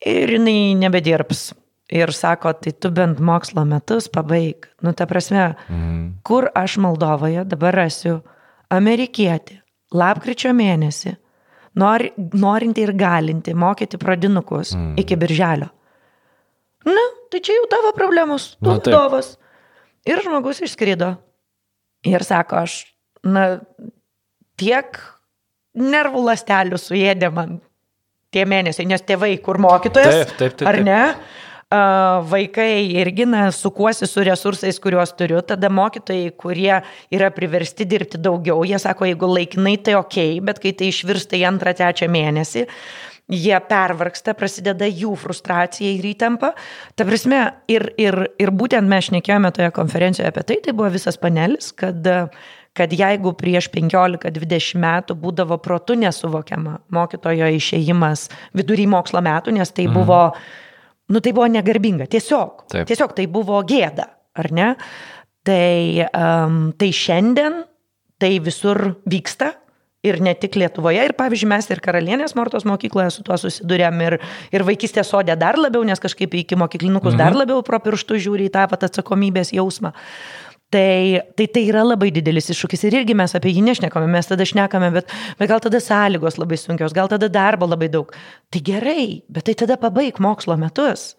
ir jinai nebedirbs. Ir sako, tai tu bent mokslo metus pabaig. Nu, ta prasme, mhm. kur aš Moldovoje dabar rasiu amerikietį lapkričio mėnesį nori, norinti ir galinti mokyti pradinukus mm. iki birželio. Na, tai čia jau tavo problemos, tu nu, vadovas. Ir žmogus išskrido. Ir sako, aš, na, tiek nervų lastelių suėdė man tie mėnesiai, nes tėvai, kur mokytojas, taip, taip, taip, taip. ar ne? Vaikai irgi, na, sukuosi su resursais, kuriuos turiu, tada mokytojai, kurie yra priversti dirbti daugiau, jie sako, jeigu laikinai tai ok, bet kai tai išvirsta į antrą, trečią mėnesį, jie pervarksta, prasideda jų frustracija ir įtampa. Ta prasme, ir, ir, ir būtent mes šnekėjome toje konferencijoje apie tai, tai buvo visas panelis, kad kad jeigu prieš 15-20 metų būdavo protu nesuvokiama mokytojo išėjimas vidury mokslo metų, nes tai mhm. Nu tai buvo negarbinga, tiesiog. Taip. Tiesiog tai buvo gėda, ar ne? Tai, um, tai šiandien tai visur vyksta ir ne tik Lietuvoje. Ir pavyzdžiui, mes ir Karalienės Mortos mokykloje su tuo susidurėm ir, ir vaikystės sodė dar labiau, nes kažkaip iki mokyklinukus mhm. dar labiau pro pirštų žiūri į tą pat atsakomybės jausmą. Tai, tai tai yra labai didelis iššūkis ir irgi mes apie jį nešnekame, mes tada šnekame, bet, bet gal tada sąlygos labai sunkios, gal tada darbo labai daug. Tai gerai, bet tai tada pabaig mokslo metus.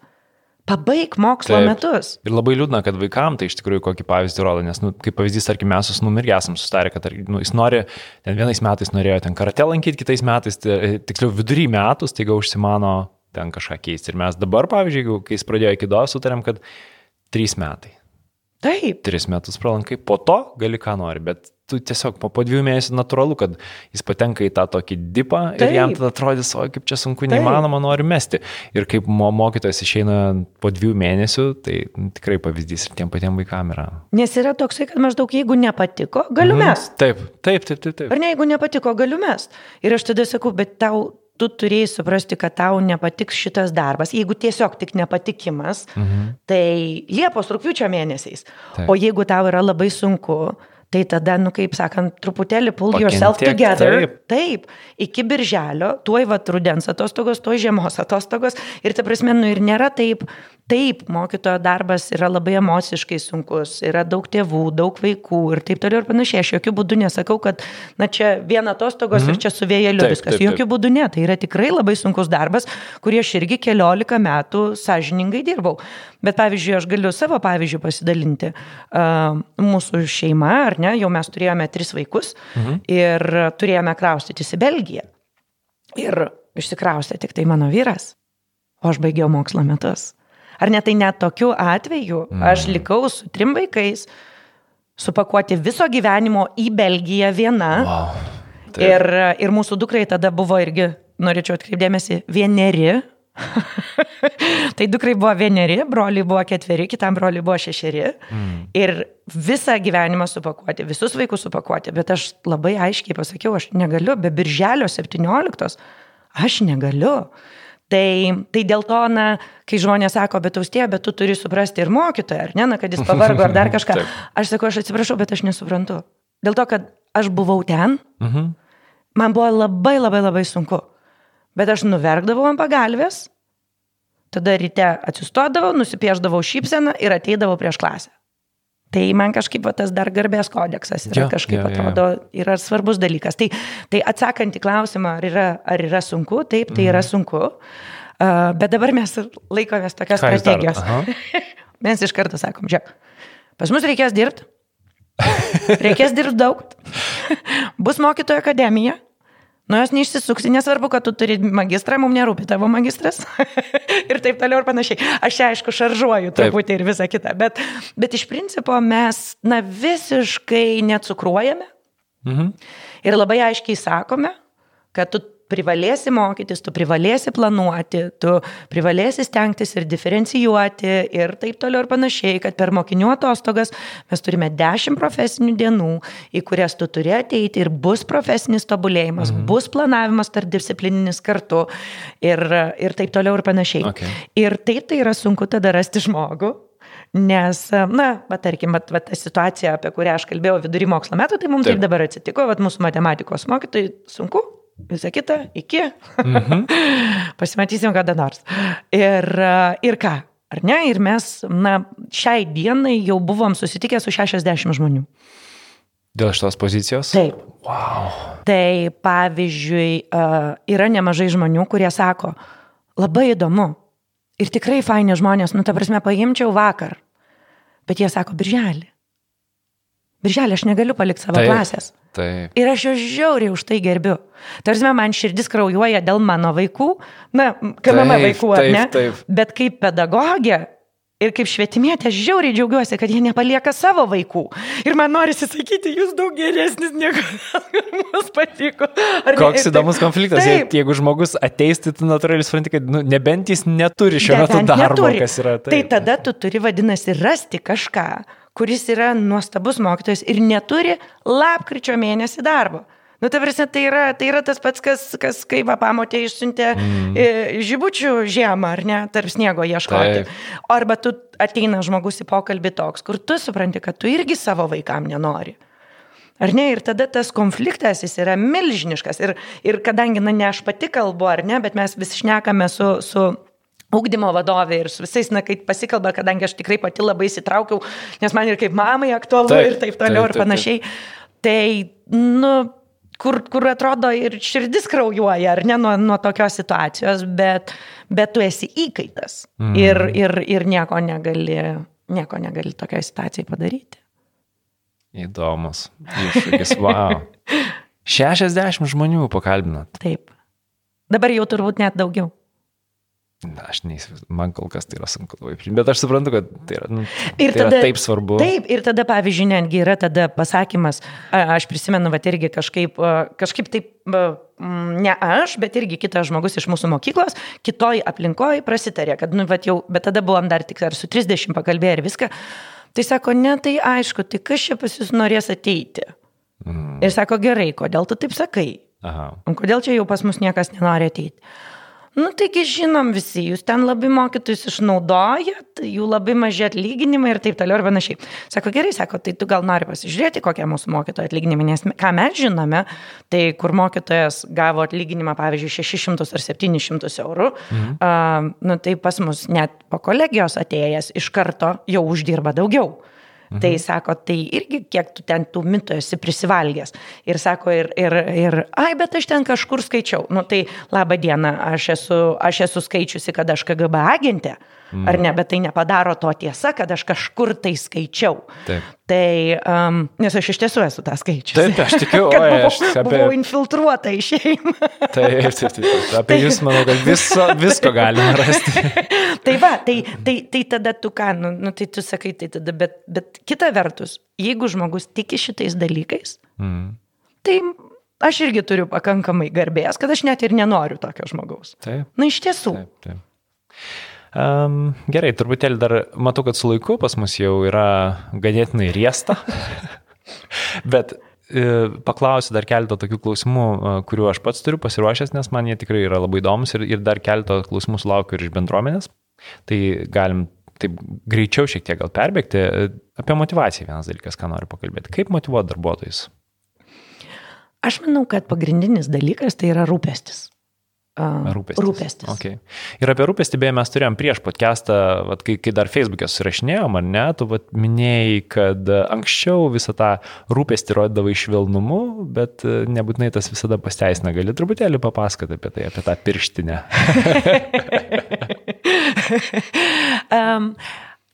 Pabaig mokslo Taip. metus. Ir labai liūdna, kad vaikam tai iš tikrųjų kokį pavyzdį rodo, nes, nu, kaip pavyzdys, tarkim, mes su sūnumi irgi esam sustarę, kad nu, jis nori, ten vienais metais norėjo ten karate lankyti, kitais metais, tai, tiksliau vidury metų, staiga užsimano ten kažką keisti. Ir mes dabar, pavyzdžiui, kai jis pradėjo iki do, sutarėm, kad trys metai Taip. Tris metus pralankai, po to gali ką nori, bet tu tiesiog po, po dviejų mėnesių natūralu, kad jis patenka į tą tokį dipą Taip. ir jam tada atrodys, o kaip čia sunku, neįmanoma, nori mesti. Ir kaip mo mokytojas išeina po dviejų mėnesių, tai tikrai pavyzdys ir tiem patiem vaikam yra. Nes yra toksai, kad maždaug jeigu nepatiko, galiu mhm. mest. Taip, taip, taip, taip, taip. Ar ne, jeigu nepatiko, galiu mest. Ir aš tada sakau, bet tau tu turėjai suprasti, kad tau nepatiks šitas darbas. Jeigu tiesiog tik nepatikimas, mhm. tai Liepos rūpiučio mėnesiais. Taip. O jeigu tau yra labai sunku, Tai tada, nu kaip sakant, truputėlį pull Pakentiek, yourself together. Taip. taip, iki birželio, tuoj va rudens atostogos, tuoj žiemos atostogos. Ir ta prasme, nu ir nėra taip, taip, mokytojo darbas yra labai emociškai sunkus, yra daug tėvų, daug vaikų ir taip toliau ir panašiai. Aš jokių būdų nesakau, kad, na čia viena atostogos mm -hmm. ir čia su vėjeliu taip, viskas. Taip, taip. Jokių būdų ne, tai yra tikrai labai sunkus darbas, kurį aš irgi keliolika metų sąžiningai dirbau. Bet pavyzdžiui, aš galiu savo pavyzdžių pasidalinti. Uh, mūsų šeima, ar ne, jau mes turėjome tris vaikus mhm. ir turėjome kraustytis į Belgiją. Ir išsikraustė tik tai mano vyras, o aš baigiau mokslo metus. Ar ne tai net tokiu atveju mhm. aš likau su trim vaikais, supakuoti viso gyvenimo į Belgiją viena. Wow. Taip. Ir, ir mūsų dukrai tada buvo irgi, norėčiau atkreipdėmėsi, vieneri, tai dukrai buvo vieneri, broliai buvo ketveri, kitam broliai buvo šešeri. Mm. Ir visą gyvenimą supakuoti, visus vaikus supakuoti. Bet aš labai aiškiai pasakiau, aš negaliu, be birželio 17, aš negaliu. Tai, tai dėl to, na, kai žmonės sako, bet austė, bet tu turi suprasti ir mokytoją, ar ne, na, kad jis pavargo ar dar kažką. aš sakau, aš atsiprašau, bet aš nesuprantu. Dėl to, kad aš buvau ten, mm -hmm. man buvo labai labai labai sunku. Bet aš nuverkdavau ant pagalbės, tada ryte atsistodavau, nusipieždavau šypseną ir ateidavau prieš klasę. Tai man kažkaip va, tas dar garbės kodeksas yra ja, kažkaip ja, atrodo, ja. yra svarbus dalykas. Tai, tai atsakant į klausimą, ar yra, ar yra sunku, taip, tai mm. yra mhm. sunku. Uh, bet dabar mes laikomės tokios Ką strategijos. mes iš karto sakom, žiūrėk, pas mus reikės dirbti. Reikės dirbti daug. Bus mokytojo akademija. Nu, jos neišsisuksi, nesvarbu, kad tu turi magistrą, mums nerūpi tavo magistras. ir taip toliau ir panašiai. Aš čia, aišku, šaržuoju truputį ir visą kitą, bet, bet iš principo mes, na, visiškai necukruojame. Mhm. Ir labai aiškiai sakome, kad tu privalėsi mokytis, tu privalėsi planuoti, tu privalėsi stengtis ir diferencijuoti ir taip toliau ir panašiai, kad per mokinių atostogas mes turime 10 profesinių dienų, į kurias tu turi ateiti ir bus profesinis tobulėjimas, mhm. bus planavimas tarp disciplininis kartu ir, ir taip toliau ir panašiai. Okay. Ir taip tai yra sunku tada rasti žmogų, Nes, na, va, tarkim, va, va, ta situacija, apie kurią aš kalbėjau vidury mokslo metų, tai mums taip, taip dabar atsitiko, va, mūsų matematikos mokytojai sunku, Visą kitą, iki. Mhm. Pasimatysim kada nors. Ir, ir ką? Ar ne? Ir mes, na, šiai dienai jau buvom susitikę su 60 žmonių. Dėl šitos pozicijos? Taip. Wow. Tai pavyzdžiui, yra nemažai žmonių, kurie sako, labai įdomu. Ir tikrai faini žmonės, nu, ta prasme, paimčiau vakar. Bet jie sako, birželį. Birželį aš negaliu palikti savo Taip. klasės. Taip. Ir aš jo žiauriai už tai gerbiu. Tarsi man širdis kraujuoja dėl mano vaikų, na, KMM vaikų, ar ne? Taip. Bet kaip pedagogė ir kaip švietimėtė, aš žiauriai džiaugiuosi, kad jie nepalieka savo vaikų. Ir man norisi sakyti, jūs daug geresnis negu mums patiko. Ar Koks ne? įdomus konfliktas. Taip. Jeigu žmogus ateis, tai tu natūraliai supranti, kad nu, nebent jis neturi šiuo metu darbo, neturi. kas yra. Taip. Tai tada tu turi, vadinasi, rasti kažką kuris yra nuostabus mokytojas ir neturi lapkričio mėnesį darbo. Nu, tai, prasme, tai, yra, tai yra tas pats, kas, kas kai va pamotė išsiuntė mm. žibučių žiemą, ar ne, tarp sniego ieškoti. Taip. Arba tu ateina žmogus į pokalbį toks, kur tu supranti, kad tu irgi savo vaikam nenori. Ar ne? Ir tada tas konfliktas jis yra milžiniškas. Ir, ir kadangi, na, ne aš pati kalbu, ar ne, bet mes vis šnekame su, su ugdymo vadovė ir su visais, na, kai pasikalba, kadangi aš tikrai pati labai įsitraukiau, nes man ir kaip mamai aktualu taip, ir taip toliau taip, taip, ir panašiai. Taip. Tai, nu, kur, kur atrodo ir širdis kraujuoja, ar ne, nuo, nuo tokios situacijos, bet, bet tu esi įkaitas mm. ir, ir, ir nieko negali, nieko negali tokiai situacijai padaryti. Įdomus. Iššūkis, wow. 60 žmonių pakalbinot. Taip. Dabar jau turbūt net daugiau. Na, aš neįsivaizduoju, man kol kas tai yra sunku labai priimti, bet aš suprantu, kad tai yra, nu, Ir tai yra tada- taip svarbu. Taip, ir tada, pavyzdžiui, netgi yra tada pasakymas, aš prisimenu, va irgi kažkaip, kažkaip taip, ne aš, bet irgi kitas žmogus iš mūsų mokyklos, kitoj aplinkoje prasitarė, kad, nu, va jau, bet tada buvom dar tik ar su 30 pakalbėję ir viską. Tai sako, ne, tai aišku, tai kas čia pas jūs norės ateiti? Mm. Ir sako, gerai, kodėl tu taip sakai? Aha. Kodėl čia jau pas mus niekas nenori ateiti? Nu, taigi žinom visi, jūs ten labai mokytojus išnaudojat, jų labai maži atlyginimai ir taip toliau ir panašiai. Sako, gerai, sako, tai tu gal nori pasižiūrėti, kokie mūsų mokytojo atlyginimai, nes ką mes žinome, tai kur mokytojas gavo atlyginimą, pavyzdžiui, 600 ar 700 eurų, mhm. uh, nu, tai pas mus net po kolegijos atėjęs iš karto jau uždirba daugiau. Mhm. Tai sako, tai irgi kiek tu ten tų mitų esi prisivalgęs. Ir sako, ir, ir, ir, ai, bet aš ten kažkur skaičiau. Nu tai laba diena, aš esu, aš esu skaičiusi, kad aš KGB agentė. Mm. Ar ne, bet tai nepadaro to tiesa, kad aš kažkur tai skaičiau. Taip. Tai, um, nes aš iš tiesų esu tą skaičius. Taip, aš tikiu, buvau, aš apie- buvau infiltruota į šeimą. Taip, taip, taip. taip. Apie jūs manau, kad viso, visko galima rasti. tai va, tai, tai, tai tada tu ką, nu, nu, tai tu sakai, tai tada, bet, bet kita vertus, jeigu žmogus tiki šitais dalykais, Mm. tai aš irgi turiu pakankamai garbės, kad aš net ir nenoriu tokio žmogaus. Taip. Na iš tiesų. Taip, taip. Um, gerai, truputėlį dar matau, kad su laiku pas mus jau yra ganėtinai riesta. Bet e, paklausiu dar keletą tokių klausimų, e, kurių aš pats turiu pasiruošęs, nes man jie tikrai yra labai įdomus ir, ir dar keletą klausimų sulaukiu ir iš bendruomenės. Tai galim taip greičiau šiek tiek gal perbėgti. E, Apie motivaciją vienas dalykas, ką noriu pakalbėti. Kaip motivuoti darbuotojus? Aš manau, kad pagrindinis dalykas tai yra rūpestis. Rūpestis. Rūpestis. Okay. Ir apie rūpestį beje mes turėjom prieš podcastą, vat, kai, kai dar Facebook'e surašinėjom, ar ne, tu vat, minėjai, kad anksčiau visą tą rūpestį rodydavai švelnumu, bet e, nebūtinai tas visada pasteisina. Gali truputėlį papasakoti apie tai, apie tą pirštinę. um,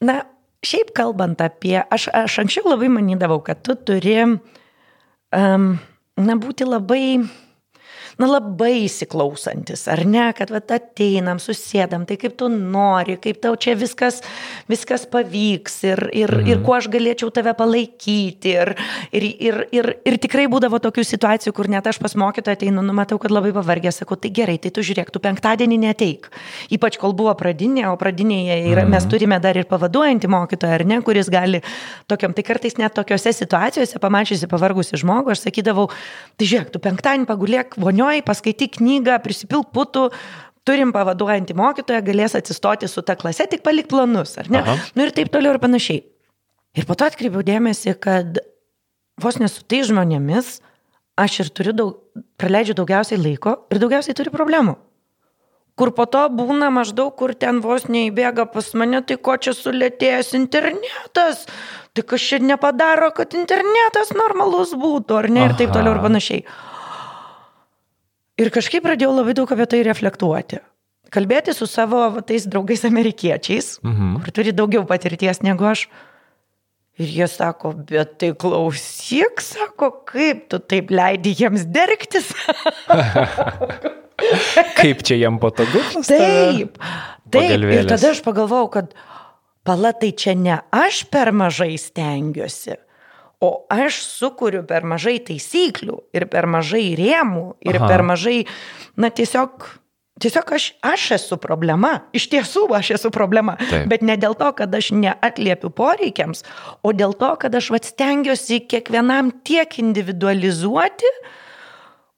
na, šiaip kalbant apie, aš, aš anksčiau labai manydavau, kad tu turi, um, na, būti labai, na, labai įsiklausantis, ar ne, kad vat, ateinam, susėdam, tai kaip tu nori, kaip tau čia viskas, viskas pavyks ir, ir, mhm. ir kuo aš galėčiau tave palaikyti. Ir, ir, ir, ir, ir tikrai būdavo tokių situacijų, kur net aš pas mokytoją ateinu, numatau, kad labai pavargęs, sakau, tai gerai, tai tu žiūrėk, tu penktadienį neteik. Ypač kol buvo pradinė, o pradinėje yra, mhm. mes turime dar ir pavaduojantį mokytoją, ar ne, kuris gali tokiam, tai kartais net tokiose situacijose, pamačiusi pavargusi žmogų, aš sakydavau, tai žiūrėk, tu penktadienį pagulėk vonio vonioj, paskaityk knygą, prisipilk putų, turim pavaduojantį mokytoją, galės atsistoti su ta klase, tik palik planus, ar ne? Aha. Nu ir taip toliau ir panašiai. Ir po to atkreipiau dėmesį, kad vos nesu tai žmonėmis, aš ir turiu daug, praleidžiu daugiausiai laiko ir daugiausiai turiu problemų. Kur po to būna maždaug, kur ten vos neįbėga pas mane, tai ko čia sulėtėjęs internetas, tai kas čia nepadaro, kad internetas normalus būtų, ar ne, ir taip toliau ir panašiai. Ir kažkaip pradėjau labai daug apie tai reflektuoti. Kalbėti su savo va, tais draugais amerikiečiais, mhm. kur turi daugiau patirties negu aš. Ir jie sako, bet tai klausyk, sako, kaip tu taip leidi jiems dergtis. kaip čia jam patogu? Taip, taip. Ir tada aš pagalvojau, kad palatai čia ne aš per mažai stengiuosi, o aš sukuriu per mažai taisyklių ir per mažai rėmų ir Aha. per mažai, na tiesiog, tiesiog aš, aš esu problema. Iš tiesų aš esu problema. Taip. Bet ne dėl to, kad aš neatliepiu poreikiams, o dėl to, kad aš vat stengiuosi kiekvienam tiek individualizuoti,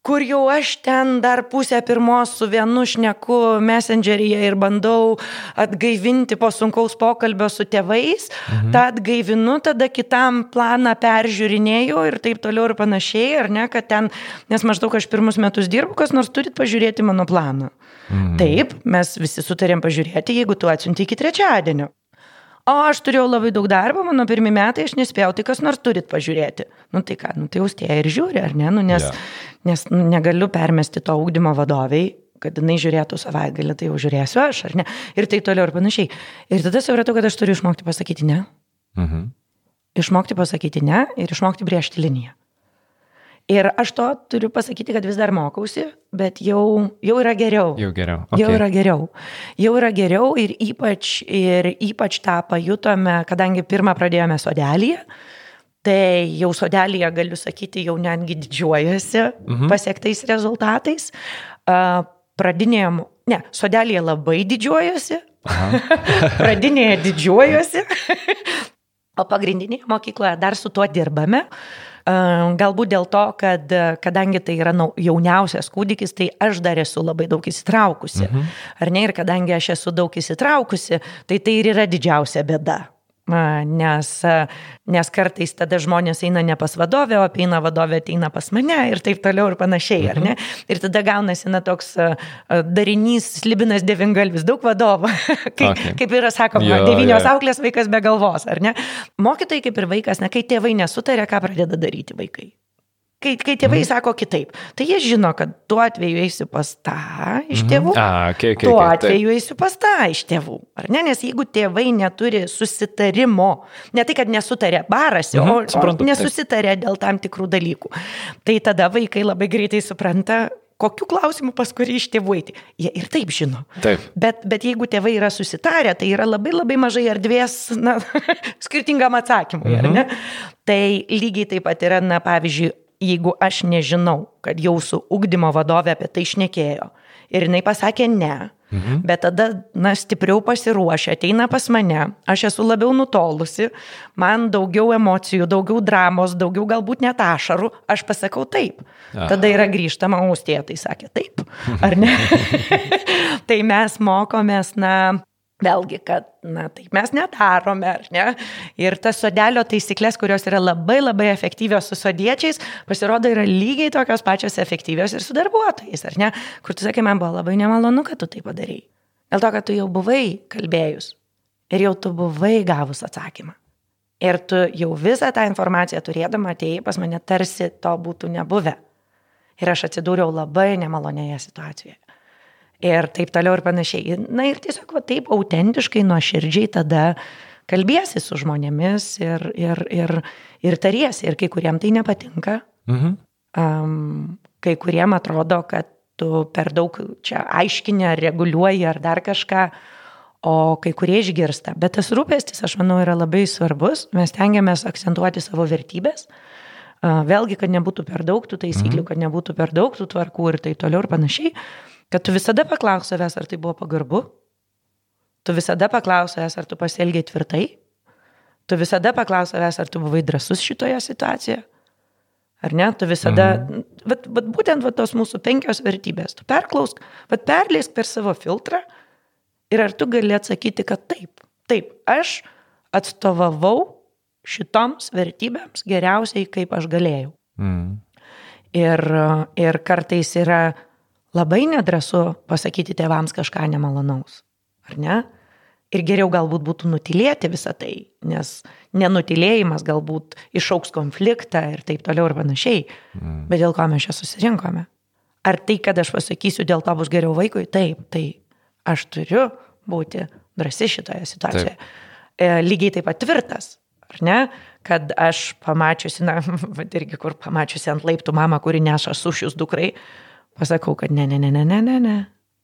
kur jau aš ten dar pusę pirmos su vienu šneku messengeryje ir bandau atgaivinti po sunkaus pokalbio su tėvais, mhm. tą atgaivinu, tada kitam planą peržiūrinėjau ir taip toliau ir panašiai, ar ne, kad ten, nes maždaug aš pirmus metus dirbu, kas nors turit pažiūrėti mano planą. Mhm. Taip, mes visi sutarėm pažiūrėti, jeigu tu atsiunti iki trečiadienio. O aš turėjau labai daug darbo, mano pirmie metai, aš nespėjau, tai kas nors turit pažiūrėti. Nu tai ką, nu tai austėja ir žiūri, ar ne? Nu, nes yeah. nes nu, negaliu permesti to augdymo vadoviai, kad jinai žiūrėtų savaitgalį, tai jau žiūrėsiu aš, ar ne? Ir tai toliau ir panašiai. Ir tada supratau, kad aš turiu išmokti pasakyti ne. Mhm. Išmokti pasakyti ne ir išmokti brėžti liniją. Ir aš to turiu pasakyti, kad vis dar mokausi, bet jau, jau yra geriau. Jau geriau. Okay. Jau yra geriau. Jau yra geriau ir ypač, ir ypač tą pajutome, kadangi pirmą pradėjome sodelėje. Tai jau sodelėje galiu sakyti, jau netgi didžiuojasi mhm. pasiektais rezultatais. Pradinėje, ne, sodelėje labai didžiuojasi. Pradinėje didžiuojasi. o pagrindinėje mokykloje dar su tuo dirbame. Galbūt dėl to, kad kadangi tai yra jauniausias kūdikis, tai aš dar esu labai daug įsitraukusi. Mhm. Ar ne? Ir kadangi aš esu daug įsitraukusi, tai tai ir yra didžiausia bėda nes, nes kartais tada žmonės eina ne pas vadovę, o apeina vadovę, ateina pas mane ir taip toliau ir panašiai, ar ne? Mhm. Ir tada gaunasi na toks darinys, slibinas devingalvis, daug vadovų, kaip, okay. kaip yra sakoma, jo, devynios jo. auklės vaikas be galvos, ar ne? Mokytojai kaip ir vaikas, ne, kai tėvai nesutarė, ką pradeda daryti vaikai. Kai, kai tėvai mm. sako kitaip, tai jie žino, kad tuo atveju eisiu pas tą iš mhm. tėvų, mm. A, okay, okay, tuo okay, atveju taip. eisiu pas tą iš tėvų. Ar ne? Nes jeigu tėvai neturi susitarimo, ne tai, kad nesutarė, barasi, mm -hmm, o, suprantu, o nesusitarė taip. dėl tam tikrų dalykų, tai tada vaikai labai greitai supranta, kokiu klausimu pas kurį iš tėvų eiti. Jie ir taip žino. Taip. Bet, bet jeigu tėvai yra susitarę, tai yra labai labai mažai erdvės na, skirtingam atsakymui, mhm. ar ne? Tai lygiai taip pat yra, na, pavyzdžiui, jeigu aš nežinau, kad jau su ugdymo vadovė apie tai išnekėjo ir jinai pasakė ne, mhm. bet tada, na, stipriau pasiruošę, ateina pas mane, aš esu labiau nutolusi, man daugiau emocijų, daugiau dramos, daugiau galbūt net ašarų, aš pasakau taip. Aha. Tada yra grįžtama, austė, tai sakė taip, ar ne? tai mes mokomės, na, Vėlgi, kad, na, taip mes nedarome, ar ne? Ir tas sodelio taisyklės, kurios yra labai labai efektyvios su sodiečiais, pasirodo yra lygiai tokios pačios efektyvios ir su darbuotojais, ar ne? Kur tu sakai, man buvo labai nemalonu, kad tu tai padarėjai. Dėl to, kad tu jau buvai kalbėjus ir jau tu buvai gavus atsakymą. Ir tu jau visą tą informaciją turėdama atėjai pas mane tarsi to būtų nebuvę. Ir aš atsidūriau labai nemalonėje situacijoje ir taip toliau ir panašiai. Na ir tiesiog va, taip autentiškai, nuoširdžiai tada kalbėsi su žmonėmis ir, ir, ir, ir tariesi. Ir kai kuriem tai nepatinka, mhm. um, kai kuriem atrodo, kad tu per daug čia aiškinė, reguliuoji ar dar kažką, o kai kurie išgirsta. Bet tas rūpestis, aš manau, yra labai svarbus. Mes tengiamės akcentuoti savo vertybės. Vėlgi, kad nebūtų per daug tų taisyklių, mhm. kad nebūtų per daug tų tvarkų ir taip toliau ir panašiai. Kad tu visada paklaus savęs, ar tai buvo pagarbu, tu visada paklaus savęs, ar tu pasielgiai tvirtai, tu visada paklaus savęs, ar tu buvai drasus šitoje situacijoje. Ar ne? Tu visada, mhm. bet, bet būtent va, tos mūsų penkios vertybės, tu perklausk, bet perleisk per savo filtrą ir ar tu gali atsakyti, kad taip, taip, aš atstovavau šitoms vertybėms geriausiai, kaip aš galėjau. Mhm. Ir, ir kartais yra labai nedrasu pasakyti tėvams kažką nemalonaus, ar ne? Ir geriau galbūt būtų nutilėti visą tai, nes nenutilėjimas galbūt išauks konfliktą ir taip toliau ir panašiai. Mm. Bet dėl ko mes čia susirinkome? Ar tai, kad aš pasakysiu, dėl to bus geriau vaikui? Taip, tai aš turiu būti drąsi šitoje situacijoje. Taip. E, lygiai taip pat tvirtas, ar ne? Kad aš pamačiusi, na, irgi kur pamačiusi ant laiptų mamą, kuri neša sušius dukrai, Pasakau, kad ne, ne, ne, ne, ne, ne, ne.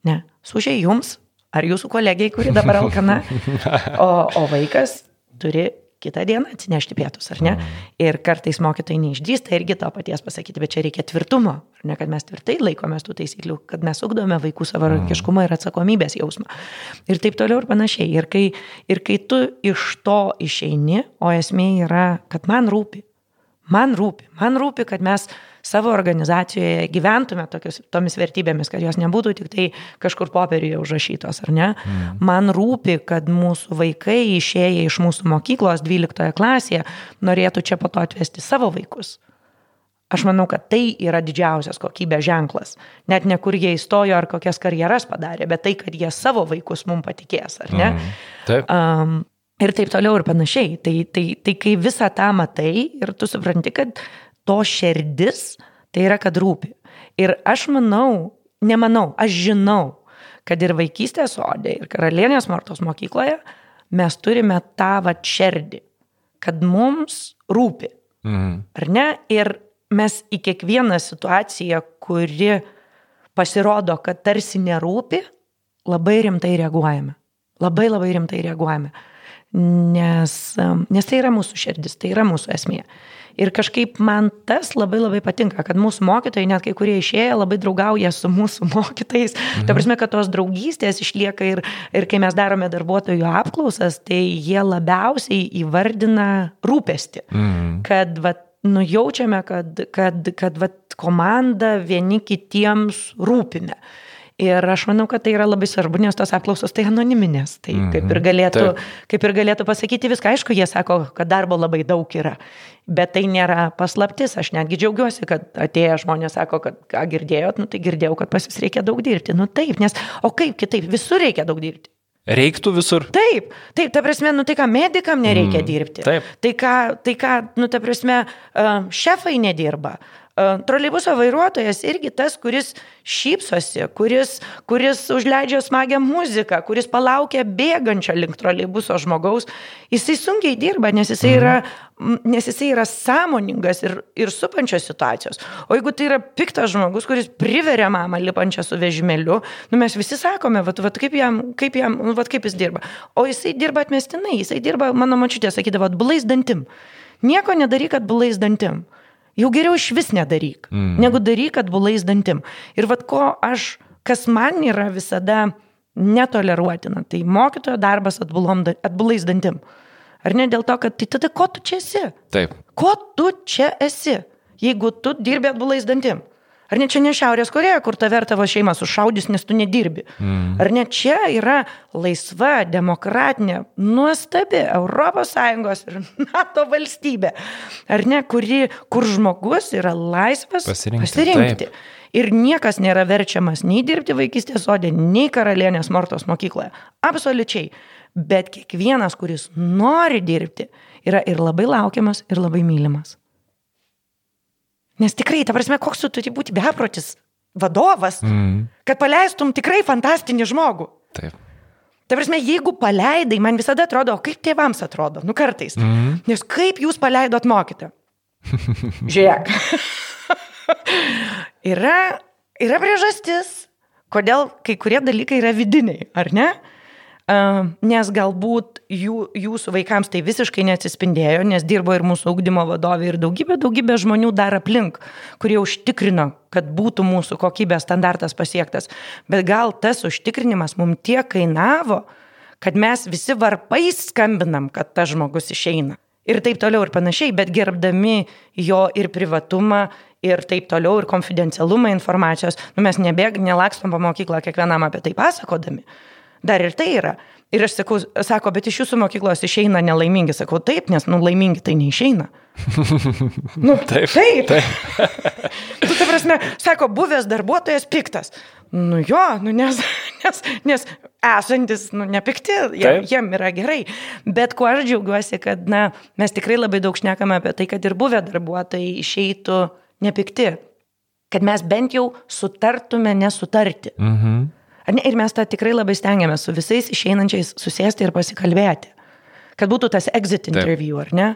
ne. Sužiai jums ar jūsų kolegiai, kuri dabar alkana, o, o vaikas turi kitą dieną atsinešti pietus, ar ne? Mm. Ir kartais mokytojai neišdrįsta irgi to paties pasakyti, bet čia reikia tvirtumo, ar ne, kad mes tvirtai laikomės tų taisyklių, kad mes ugdome vaikų savarankiškumą ir atsakomybės jausmą. Ir taip toliau ir panašiai. Ir kai, ir kai tu iš to išeini, o esmė yra, kad man rūpi, man rūpi, man rūpi, kad mes savo organizacijoje gyventume tokius, tomis vertybėmis, kad jos nebūtų tik tai kažkur popieriuje užrašytos, ar ne? Mm. Man rūpi, kad mūsų vaikai išėję iš mūsų mokyklos 12 klasėje norėtų čia po to atvesti savo vaikus. Aš manau, kad tai yra didžiausias kokybės ženklas. Net ne kur jie įstojo ar kokias karjeras padarė, bet tai, kad jie savo vaikus mums patikės, ar ne? Mm. Taip. Um, ir taip toliau ir panašiai. Tai, tai, tai kai visą tą matai ir tu supranti, kad to širdis, tai yra, kad rūpi. Ir aš manau, nemanau, aš žinau, kad ir vaikystės sodė, ir karalienės Mortos mokykloje mes turime tą va širdį, kad mums rūpi. Mhm. Ar ne? Ir mes į kiekvieną situaciją, kuri pasirodo, kad tarsi nerūpi, labai rimtai reaguojame. Labai labai rimtai reaguojame. Nes, nes tai yra mūsų širdis, tai yra mūsų esmė. Ir kažkaip man tas labai labai patinka, kad mūsų mokytojai, net kai kurie išėję, labai draugauja su mūsų mokytais. Mhm. Ta prasme, kad tos draugystės išlieka ir, ir kai mes darome darbuotojų apklausas, tai jie labiausiai įvardina rūpestį. Mhm. Kad, va, nujaučiame, kad, kad, kad va, komanda vieni kitiems rūpime. Ir aš manau, kad tai yra labai svarbu, nes tos apklausos tai anoniminės. Tai -hmm. kaip, ir galėtų, Taip. kaip ir galėtų pasakyti viską. Aišku, jie sako, kad darbo labai daug yra. Bet tai nėra paslaptis. Aš netgi džiaugiuosi, kad atėję žmonės sako, kad ką girdėjot, nu tai girdėjau, kad pas jūs reikia daug dirbti. Nu taip, nes o kaip kitaip, visur reikia daug dirbti. Reiktų visur. Taip, taip, ta prasme, nu tai ką, medikam nereikia mm, dirbti. Taip. Tai ką, tai ką, nu ta prasme, šefai nedirba, Troleibuso vairuotojas irgi tas, kuris šypsosi, kuris, kuris užleidžia smagią muziką, kuris palaukia bėgančio link troleibuso žmogaus, jisai sunkiai dirba, nes jisai yra, nes jisai yra sąmoningas ir, ir supančios situacijos. O jeigu tai yra piktas žmogus, kuris priveria mamą lipančią su vežimėliu, nu mes visi sakome, vat, vat, kaip, jam, kaip, jam, nu, vat, kaip jis dirba. O jisai dirba atmestinai, jisai dirba, mano mačiutė sakydavo, blais dantim. Nieko nedaryk, kad blais dantim. Jau geriau iš vis nedaryk, mm. negu daryk atbulais dantim. Ir vad ko aš, kas man yra visada netoleruotina, tai mokytojo darbas atbulom, atbulais dantim. Ar ne dėl to, kad tai tada ko tu čia esi? Taip. Ko tu čia esi, jeigu tu dirbi atbulais dantim? Ar ne čia ne Šiaurės Koreja, kur tave ir tavo šeima sušaudys, nes tu nedirbi? Mm. Ar ne čia yra laisva, demokratinė, nuostabi ES ir NATO valstybė? Ar ne, kuri, kur žmogus yra laisvas pasirinkti? pasirinkti. Taip. Ir niekas nėra verčiamas nei dirbti vaikystės sodė, nei karalienės Mortos mokykloje. Absoliučiai. Bet kiekvienas, kuris nori dirbti, yra ir labai laukiamas, ir labai mylimas. Nes tikrai, ta prasme, koks tu turi būti beprotis vadovas, mm. kad paleistum tikrai fantastinį žmogų. Taip. Ta prasme, jeigu paleidai, man visada atrodo, kaip tėvams atrodo, nu kartais. Mm. Nes kaip jūs paleidot mokyti? Žiūrėk. yra, yra priežastis, kodėl kai kurie dalykai yra vidiniai, ar ne? Nes galbūt jų, jūsų vaikams tai visiškai neatsispindėjo, nes dirbo ir mūsų augdymo vadovai ir daugybė, daugybė žmonių dar aplink, kurie užtikrino, kad būtų mūsų kokybės standartas pasiektas. Bet gal tas užtikrinimas mums tiek kainavo, kad mes visi varpais skambinam, kad tas žmogus išeina. Ir taip toliau ir panašiai, bet gerbdami jo ir privatumą, ir taip toliau, ir konfidencialumą informacijos, nu mes nebėg, nelakstom po mokyklą kiekvienam apie tai pasakodami. Dar ir tai yra. Ir aš sakau, sako, bet iš jūsų mokyklos išeina nelaimingi. Sakau, taip, nes, nu, laimingi tai neišeina. nu, taip. Taip. taip. tu, ta prasme, sako, buvęs darbuotojas piktas. Nu jo, nu, nes, nes, nes esantis, nu, nepikti, jiem, jiem yra gerai. Bet kuo aš džiaugiuosi, kad, na, mes tikrai labai daug šnekame apie tai, kad ir buvę darbuotojai išeitų nepikti. Kad mes bent jau sutartume nesutarti. Mhm. Ne, ir mes tą tikrai labai stengiamės su visais išeinančiais susėsti ir pasikalbėti. Kad būtų tas exit interview, Taip. ar ne?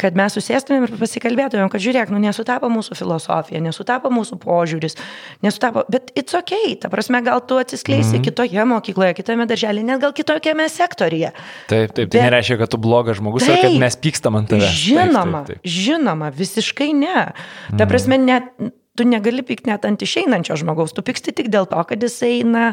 Kad mes susėstumėm ir pasikalbėtumėm, kad žiūrėk, nu nesutapo mūsų filosofija, nesutapo mūsų požiūris, nesutapo, bet it's ok, ta prasme, gal tu atsiskleisi mm -hmm. kitoje mokykloje, kitame darželėje, net gal kitokiame sektorije. Taip, taip, tai bet, tai nereiškia, kad tu blogas žmogus taip, ar kad mes pykstam ant tavęs. Žinoma, taip, taip, taip. žinoma, visiškai ne. Ta mhm. prasme, net tu negali pykti net ant išeinančio žmogaus, tu pyksti tik dėl to, kad jisai, na,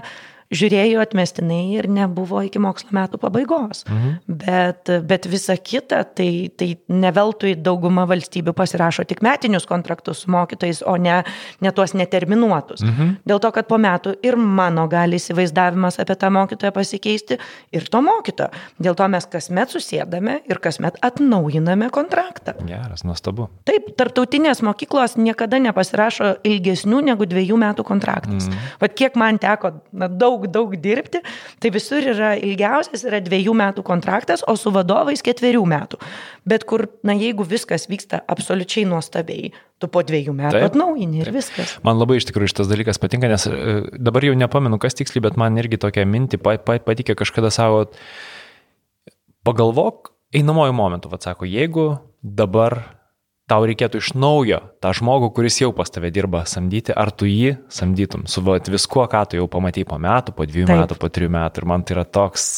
žiūrėjo atmestinai ir nebuvo iki mokslo metų pabaigos. Mhm. Bet, bet visa kita, tai, tai neveltui dauguma valstybių pasirašo tik metinius kontraktus su mokytojais, o ne, ne tuos neterminuotus. Mhm. Dėl to, kad po metų ir mano gali įsivaizdavimas apie tą mokytoją pasikeisti ir to mokytojo. Dėl to mes kasmet susėdame ir kasmet atnaujiname kontraktą. Geras, nuostabu. Taip, tarptautinės mokyklos niekada nepasirašo ilgesnių negu dviejų metų kontraktus. Mhm. Vat kiek man teko na, daug daug, daug dirbti, tai visur yra ilgiausias yra dviejų metų kontraktas, o su vadovais ketverių metų. Bet kur, na jeigu viskas vyksta absoliučiai nuostabiai, tu po dviejų metų taip, atnaujini ir taip. viskas. Man labai iš tikrųjų šitas dalykas patinka, nes e, dabar jau nepamenu, kas tiksliai, bet man irgi tokia minti patikė kažkada savo, pagalvok, einamojo momentu, vad sako, jeigu dabar tau reikėtų iš naujo tą žmogų, kuris jau pas tave dirba, samdyti, ar tu jį samdytum su viskuo, ką tu jau pamatai po metų, po dviejų Taip. metų, po trijų metų. Ir man tai yra toks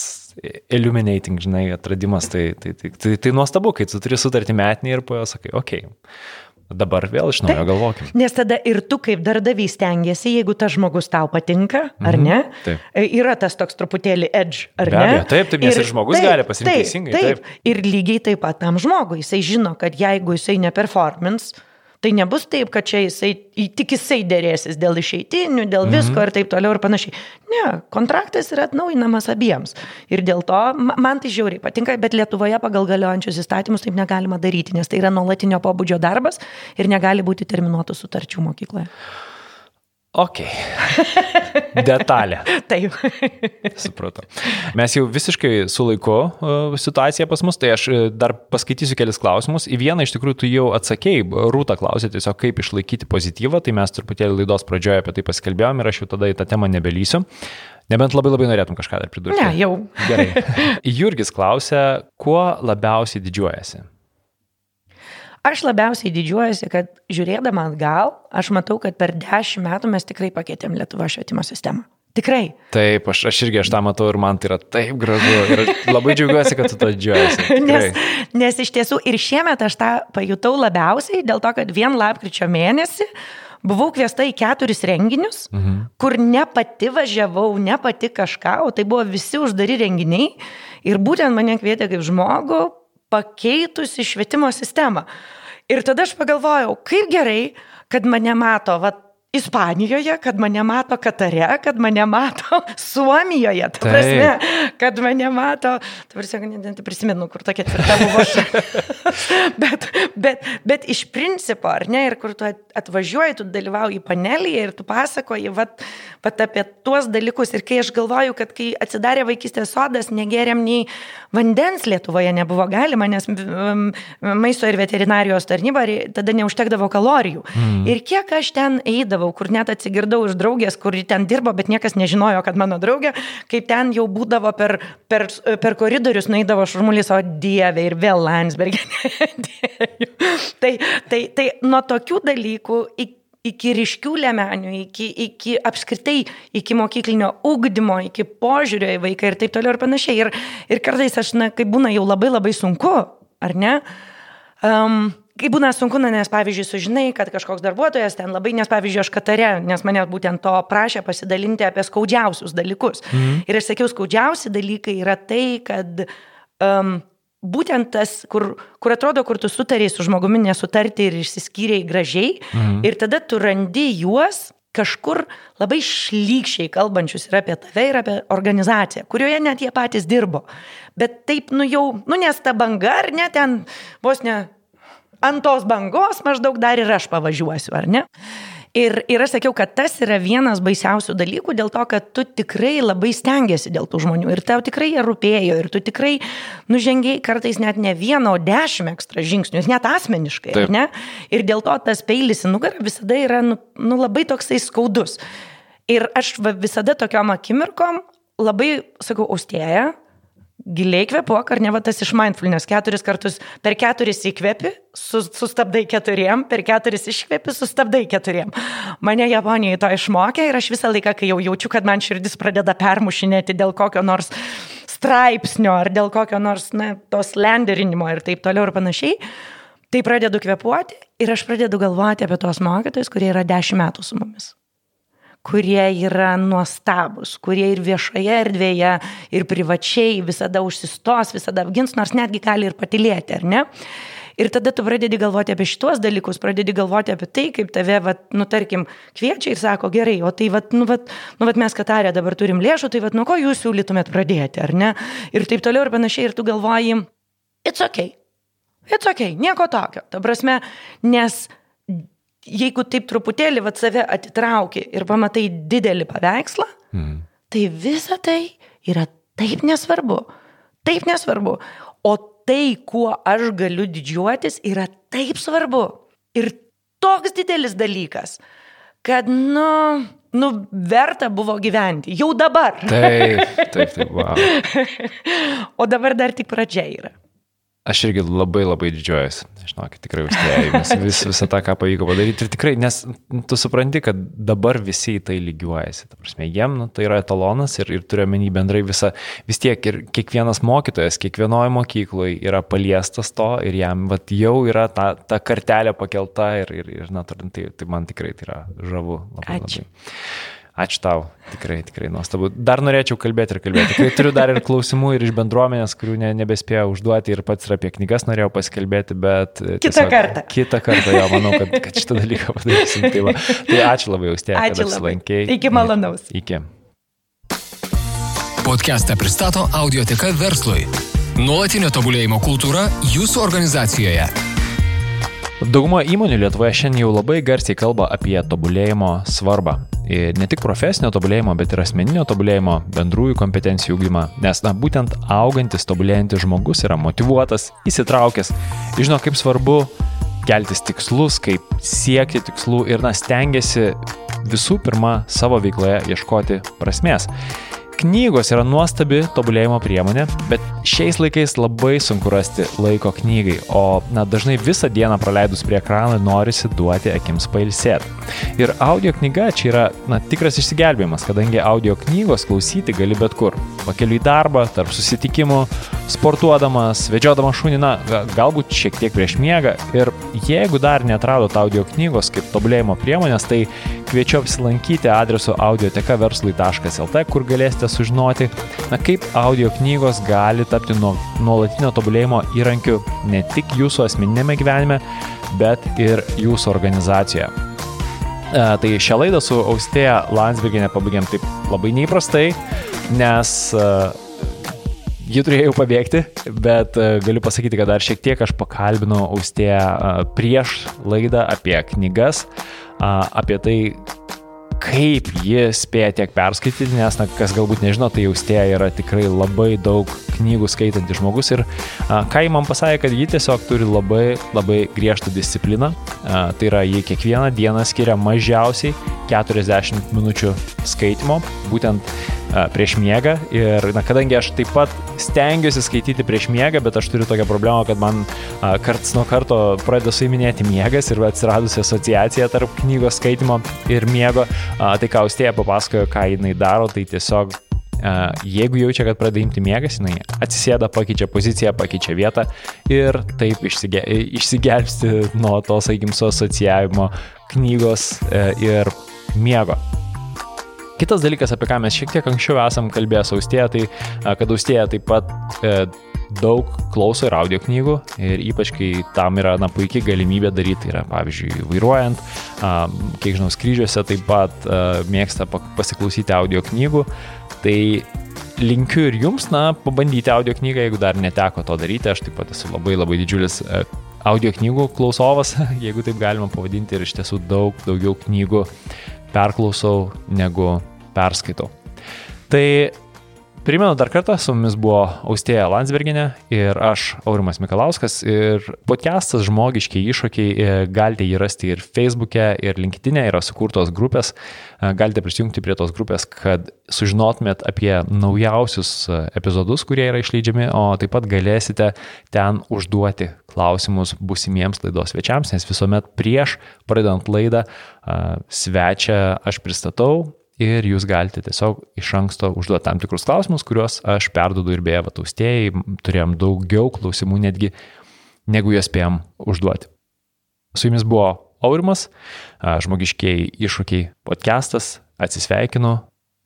illuminating, žinai, atradimas. Tai, tai, tai, tai, tai nuostabu, kai tu turi sutartį metinį ir po jo sakai, okei, okay, Dabar vėl iš naujo galvokim. Nes tada ir tu kaip darbdavys stengiasi, jeigu tas žmogus tau patinka, ar mhm. ne? Taip. E, yra tas toks truputėlį edge, ar Be ne? Abejo, taip, taip, nes ir, ir žmogus taip, gali pasirinkti taip, teisingai. Taip. taip. Ir lygiai taip pat tam žmogui, jisai žino, kad jeigu jisai neperformins, Tai nebus taip, kad čia jisai, tik jisai dėrėsis dėl išeitinių, dėl mhm. visko ir taip toliau ir panašiai. Ne, kontraktas yra atnaujinamas abiems. Ir dėl to man tai žiauriai patinka, bet Lietuvoje pagal galiojančius įstatymus taip negalima daryti, nes tai yra nuolatinio pobūdžio darbas ir negali būti terminuotų sutarčių mokykloje. Ok. Detalė. Taip. Supratau. Mes jau visiškai su laiku uh, situacija pas mus, tai aš uh, dar paskaitysiu kelis klausimus. Į vieną iš tikrųjų tu jau atsakėjai, Rūta klausė tiesiog, kaip išlaikyti pozityvą, tai mes truputėlį laidos pradžioje apie tai pasikalbėjom ir aš jau tada į tą temą nebelysiu. Nebent labai labai norėtum kažką dar pridurti. Ne, jau. Gerai. Jurgis klausė, kuo labiausiai didžiuojasi? Aš labiausiai didžiuojuosi, kad žiūrėdama atgal, aš matau, kad per dešimt metų mes tikrai pakeitėm Lietuvo švietimo sistemą. Tikrai. Taip, aš, aš irgi aš tą matau ir man tai yra taip gražu. Ir labai džiaugiuosi, kad tu to džiaugiuosi. Nes, nes iš tiesų ir šiemet aš tą pajutau labiausiai dėl to, kad vien lapkričio mėnesį buvau kviesta į keturis renginius, mhm. kur ne pati važiavau, ne pati kažką, o tai buvo visi uždari renginiai. Ir būtent mane kvietė kaip žmogų pakeitusi švietimo sistemą. Ir tada aš pagalvojau, kaip gerai, kad mane mato, va, Ispanijoje, kad mane mato Katare, kad mane mato Suomijoje, ta prasme, kad mane mato, ta prasme, net prisimenu, kur tokia tvirta buvo. bet, bet, bet iš principo, ar ne, ir kur tu atvažiuoji, tu dalyvauji panelėje ir tu pasakoji vat, vat apie tuos dalykus. Ir kai aš galvoju, kad kai atsidarė vaikystės sodas, negeriam nei vandens Lietuvoje nebuvo galima, nes maisto ir veterinarijos tarnyba tada neužtekdavo kalorijų. Mm. Ir kiek aš ten eidavau, eidavau, kur net atsigirdau iš draugės, kuri ten dirbo, bet niekas nežinojo, kad mano draugė, kaip ten jau būdavo per, per, per koridorius, naidavo šurmulys, o dieve ir vėl Landsbergė. tai, tai, tai nuo tokių dalykų iki iki ryškių lemenių, iki, iki apskritai, iki mokyklinio ugdymo, iki požiūrio į vaiką ir taip toliau ir panašiai. Ir, ir kartais aš, na, kai būna jau labai labai sunku, ar ne? Um, Kai būna sunku, na, nes pavyzdžiui, sužinai, kad kažkoks darbuotojas ten labai, nes pavyzdžiui, aš Katare, nes mane būtent to prašė pasidalinti apie skaudžiausius dalykus. Mhm. Ir aš sakiau, skaudžiausi dalykai yra tai, kad um, būtent tas, kur, kur atrodo, kur tu sutariai su žmogumi nesutarti ir išsiskyrėjai gražiai, mhm. ir tada tu randi juos kažkur labai šlykščiai kalbančius ir apie tave, ir apie organizaciją, kurioje net jie patys dirbo. Bet taip, nu jau, nu nes ta banga, ar ne, ten vos ne ant tos bangos maždaug dar ir aš pavažiuosiu, ar ne? Ir, ir aš sakiau, kad tas yra vienas baisiausių dalykų dėl to, kad tu tikrai labai stengiasi dėl tų žmonių ir tau tikrai jie rūpėjo ir tu tikrai nužengiai kartais net ne vieną, o dešimt ekstra žingsnių, net asmeniškai, Taip. ne? Ir dėl to tas peilis į nugarą visada yra nu, nu, labai toksai skaudus. Ir aš visada tokiom akimirkom labai sakau, austėja, giliai kvepuok, ar ne va tas iš mindfulness, keturis kartus per keturis įkvepi, sustabdai keturiem, per keturis iškvepi, sustabdai keturiem. Mane Japonijoje to išmokė ir aš visą laiką, kai jau jaučiu, kad man širdis pradeda permušinėti dėl kokio nors straipsnio ar dėl kokio nors, na, tos lenderinimo ir taip toliau ir panašiai, tai pradedu kvepuoti ir aš pradedu galvoti apie tos mokytojus, kurie yra dešimt metų su mumis kurie yra nuostabus, kurie ir viešoje erdvėje, ir privačiai visada užsistos, visada apgins, nors netgi gali ir patilėti, ar ne? Ir tada tu pradedi galvoti apie šitos dalykus, pradedi galvoti apie tai, kaip tave, vat, nu, tarkim, kviečia ir sako, gerai, o tai, vat, nu, vat, nu, vat mes Katarė dabar turim lėšų, tai, vat, nuo ko jūs siūlytumėt pradėti, ar ne? Ir taip toliau ir panašiai, ir tu galvoji, it's ok, it's ok, nieko tokio. Ta prasme, nes jeigu taip truputėlį vat save atitrauki ir pamatai didelį paveikslą, mm. tai visa tai yra taip nesvarbu. Taip nesvarbu. O tai, kuo aš galiu didžiuotis, yra taip svarbu. Ir toks didelis dalykas, kad, nu, nu, verta buvo gyventi. Jau dabar. Taip, taip, taip, wow. o dabar dar tik pradžia yra. Aš irgi labai labai didžiuojuosi. Žinokit, tikrai užtėjai vis, visą tą, ką pavyko padaryti. Ir tikrai, nes tu supranti, kad dabar visi į tai lygiuojasi. Ta prasme, jiem nu, tai yra etalonas ir, ir turiu menį bendrai visą, vis tiek ir kiekvienas mokytojas, kiekvienoje mokykloje yra paliestas to ir jam vat, jau yra ta, ta kartelė pakelta ir, ir, ir na, tai, tai man tikrai tai yra žavu. Labai, Ačiū. Labai. Ačiū tau, tikrai, tikrai nuostabu. Dar norėčiau kalbėti ir kalbėti. Tikrai turiu dar ir klausimų ir iš bendruomenės, kurių ne, nebespėjau užduoti ir pats ir apie knygas norėjau pasikalbėti, bet... Kitą tiesiog, kartą. Kitą kartą, jo, manau, kad, kad šitą dalyką padarysim. Tai, va. tai ačiū labai, Austė, kad apsilankėjai. Iki malonaus. Iki. Podcastą pristato Audioteka verslui. Nuolatinio tobulėjimo kultūra jūsų organizacijoje. Dauguma įmonių Lietuvoje šiandien jau labai garsiai kalba apie tobulėjimo svarbą. Ir ne tik profesinio tobulėjimo, bet ir asmeninio tobulėjimo, bendrųjų kompetencijų ūkdymą. Nes, na, būtent augantis, tobulėjantis žmogus yra motivuotas, įsitraukęs, žino, kaip svarbu keltis tikslus, kaip siekti tikslų ir, na, stengiasi visų pirma savo veikloje ieškoti prasmės. Knygos yra nuostabi tobulėjimo priemonė, bet šiais laikais labai sunku rasti laiko knygai, o na, dažnai visą dieną praleidus prie ekrano norisi duoti akims pailsėti. Ir audio knyga čia yra na, tikras išsigelbėjimas, kadangi audio knygos klausyti gali bet kur. Pakeliu į darbą, tarp susitikimų, sportuodamas, vedžiodamas šunį, na, ga- galbūt šiek tiek prieš miegą. Ir jeigu dar netradot audio knygos kaip tobulėjimo priemonės, tai kviečiu apsilankyti adresu audioteka.verslui.lt, kur galėsite sužinoti, na, kaip audio knygos gali tapti nuo nuolatinio tobulėjimo įrankiu ne tik jūsų asmeninėme gyvenime, bet ir jūsų organizacijoje. E, Tai šią laidą su Austėja Landsberginė pabaigėm taip labai neįprastai, nes e, ji turėjo pabėgti, bet e, galiu pasakyti, kad dar šiek tiek aš pakalbinau Austėją prieš laidą apie knygas, apie tai, kaip ji spėja tiek perskaityti, nes, na, kas galbūt nežino, tai Austėja yra tikrai labai daug knygų skaitantis žmogus ir a, ką ji man pasakė, kad ji tiesiog turi labai, labai griežtą discipliną, a, tai yra ji kiekvieną dieną skiria mažiausiai 40 minučių skaitimo, būtent prieš miegą ir, na, kadangi aš taip pat stengiuosi skaityti prieš miegą, bet aš turiu tokią problemą, kad man a, karts nuo karto pradeda suiminėti miegas ir atsiradusi asociacija tarp knygos skaitimo ir miego, a, tai ką Austėja papasakojo, ką jinai daro, tai tiesiog a, jeigu jaučia, kad pradeda imti miegas, jinai atsisėda, pakeičia poziciją, pakeičia vietą ir taip išsige, išsigelbsti nuo to, sakykim, su asociavimo knygos e, ir miego. Kitas dalykas, apie ką mes šiek tiek anksčiau esam kalbėję su Austėja, tai kad Austėja taip pat e, daug klauso ir audio knygų ir ypač kai tam yra na, puikiai galimybė daryti, tai yra pavyzdžiui vairuojant, a, kiek žinau, skrydžiuose taip pat a, mėgsta pa- pasiklausyti audio knygų, tai linkiu ir jums, na, pabandyti audio knygą, jeigu dar neteko to daryti, aš taip pat esu labai labai didžiulis e, audio knygų klausovas, jeigu taip galima pavadinti ir iš tiesų daug daugiau knygų perklausau negu perskaitau. Tai Primenu dar kartą, su mumis buvo Austėja Landsberginė ir aš, Aurimas Mikalauskas. Ir podcastas Žmogiški iššūkiai, e, galite jį rasti ir Facebook'e, ir LinkedIn'e, yra sukurtos grupės. E, Galite prisijungti prie tos grupės, kad sužinotumėt apie naujausius e, epizodus, kurie yra išleidžiami, o taip pat galėsite ten užduoti klausimus busimiems laidos svečiams, nes visuomet prieš pradedant laidą svečią aš pristatau ir jūs galite tiesiog iš anksto užduoti tam tikrus klausimus, kuriuos aš perdodu ir beje vataustėjai, turėjom daugiau klausimų netgi, negu juos spėjom užduoti. Su jumis buvo Aurimas, žmogiškiai iššūkiai podcastas, atsisveikinu,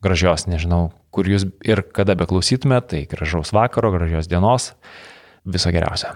gražios, nežinau, kur jūs ir kada beklausytumėte, tai gražaus vakaro, gražios dienos, viso geriausio.